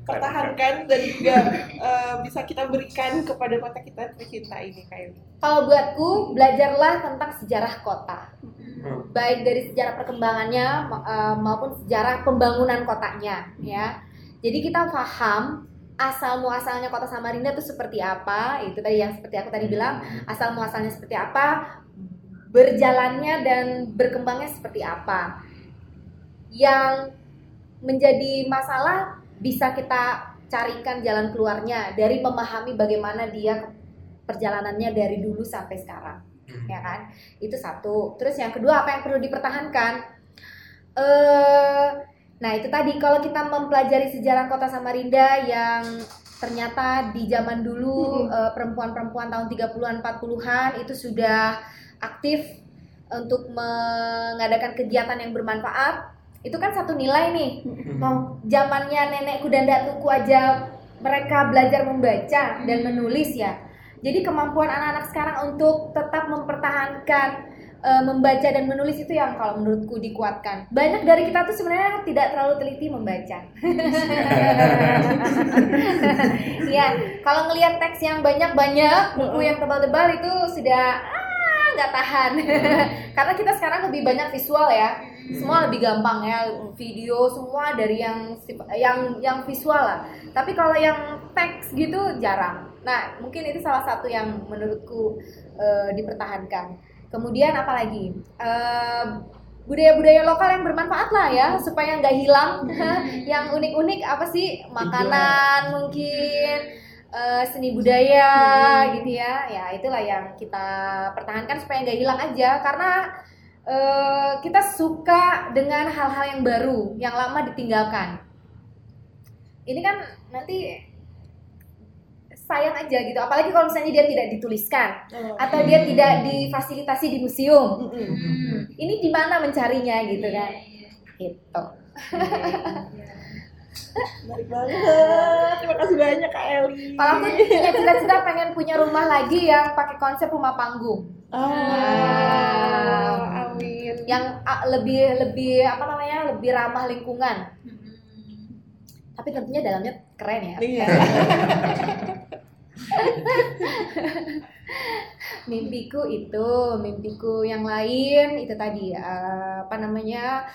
pertahankan dan juga eh, bisa kita berikan kepada kota kita tercinta ini Kylie Kalau buatku, belajarlah tentang sejarah kota. Hmm. Baik dari sejarah perkembangannya ma- eh, maupun sejarah pembangunan kotanya, ya. Jadi kita paham asal muasalnya kota Samarinda itu seperti apa, itu tadi yang seperti aku tadi bilang, asal muasalnya seperti apa, berjalannya dan berkembangnya seperti apa. Yang menjadi masalah bisa kita carikan jalan keluarnya dari memahami bagaimana dia perjalanannya dari dulu sampai sekarang ya kan? Itu satu. Terus yang kedua apa yang perlu dipertahankan? Eh nah itu tadi kalau kita mempelajari sejarah kota Samarinda yang ternyata di zaman dulu eh, perempuan-perempuan tahun 30-an 40-an itu sudah aktif untuk mengadakan kegiatan yang bermanfaat itu kan satu nilai nih. Mau zamannya nenekku dan datuku aja mereka belajar membaca dan menulis ya. Jadi kemampuan anak-anak sekarang untuk tetap mempertahankan eh, membaca dan menulis itu yang kalau menurutku dikuatkan. Banyak dari kita tuh sebenarnya tidak terlalu teliti membaca. Ya kalau ngelihat teks yang banyak-banyak buku yang tebal-tebal itu sudah ah nggak tahan. Karena kita sekarang lebih banyak visual ya. Semua lebih gampang ya video semua dari yang yang yang visual lah. Tapi kalau yang teks gitu jarang. Nah mungkin itu salah satu yang menurutku eh, dipertahankan kemudian apalagi Eh, budaya-budaya lokal yang bermanfaat lah ya supaya nggak hilang. Yang unik-unik apa sih? Makanan mungkin eh, seni budaya gitu ya. Ya itulah yang kita pertahankan supaya nggak hilang aja. Karena eh, kita suka dengan hal-hal yang baru yang lama ditinggalkan. Ini kan nanti sayang aja gitu. Apalagi kalau misalnya dia tidak dituliskan atau dia tidak difasilitasi di museum. Mm-mm. ini di mana mencarinya gitu kan? gitu. Menarik banget. Terima kasih banyak Kak Eli. Kalau aku punya cita-cita pengen punya rumah lagi yang pakai konsep rumah panggung. Ah. Amin. Yang ah, lebih lebih apa namanya lebih ramah lingkungan tapi tentunya dalamnya keren ya Iya. mimpiku itu mimpiku yang lain itu tadi eh, apa namanya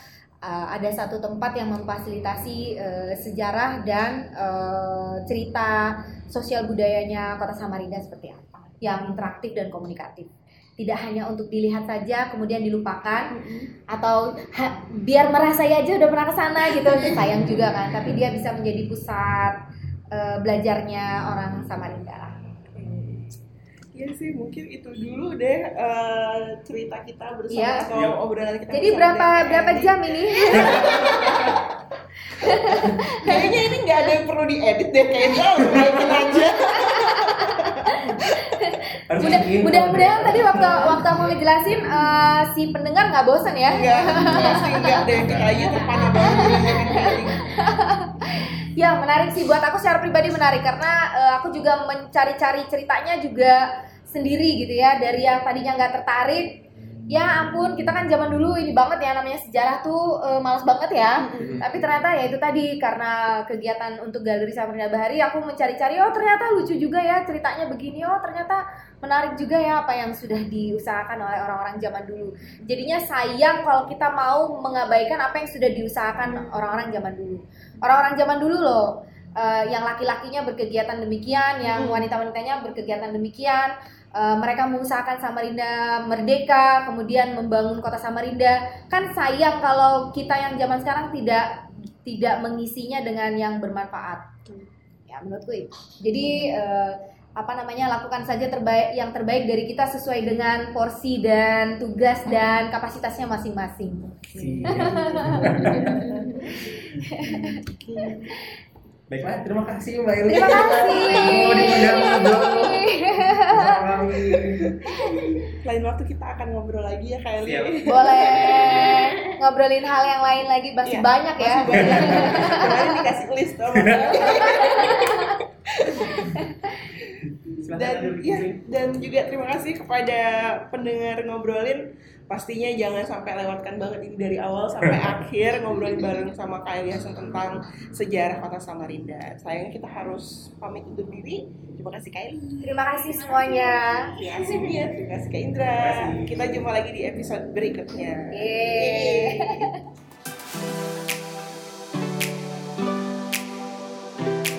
uh, ada satu tempat yang memfasilitasi uh, sejarah dan uh, cerita sosial budayanya Kota Samarinda seperti apa, yang interaktif dan komunikatif. Tidak hanya untuk dilihat saja kemudian dilupakan atau ha, biar merasa ya aja udah pernah ke sana gitu sayang juga kan, tapi dia bisa menjadi pusat uh, belajarnya orang Samarinda. Iya sih, mungkin itu dulu deh uh, cerita kita bersama Iya. atau Iya. obrolan kita. Jadi berapa dengan berapa jam ini? Kayaknya ini nggak ada yang perlu diedit deh, kayaknya langsung bikin mudah-mudahan tadi waktu waktu mau ngejelasin eh, si pendengar nggak bosan ya? Enggak, sih, enggak deh. Kita aja terpana banget dengerin Kelly. Ya menarik sih buat aku secara pribadi menarik karena eh, aku juga mencari-cari ceritanya juga sendiri gitu ya dari yang tadinya nggak tertarik. Ya ampun kita kan zaman dulu ini banget ya namanya sejarah tuh eh, males banget ya. Tapi ternyata ya itu tadi karena kegiatan untuk galeri Samarinda Bahari aku mencari-cari oh ternyata lucu juga ya ceritanya begini oh ternyata menarik juga ya apa yang sudah diusahakan oleh orang-orang zaman dulu. Jadinya sayang kalau kita mau mengabaikan apa yang sudah diusahakan orang-orang zaman dulu. Orang-orang zaman dulu loh eh, yang laki-lakinya berkegiatan demikian, yang Hmm. wanita-wanitanya berkegiatan demikian. Eh, mereka mengusahakan Samarinda merdeka, kemudian membangun kota Samarinda. Kan sayang kalau kita yang zaman sekarang tidak tidak mengisinya dengan yang bermanfaat. Ya menurutku itu. Jadi eh, apa namanya lakukan saja terbaik yang terbaik dari kita sesuai dengan porsi dan tugas dan kapasitasnya masing-masing. Baiklah, terima kasih Mbak Ili. Terima kasih. Lain waktu kita akan ngobrol lagi ya Kelly. Siap. Boleh ngobrolin hal yang lain lagi masih Iya, banyak ya. Masih banyak. Kemarin dikasih list Silakan dan ya, dan juga terima kasih kepada pendengar ngobrolin pastinya jangan sampai lewatkan banget ini dari awal sampai akhir ngobrol bareng sama Kak Eliason tentang sejarah kota Samarinda. Sayangnya kita harus pamit untuk diri. Terima kasih Kak Terima kasih semuanya. Terima kasih iya. Terima kasih Kak Indra. Kita jumpa lagi di episode berikutnya. Yeay. Yeay.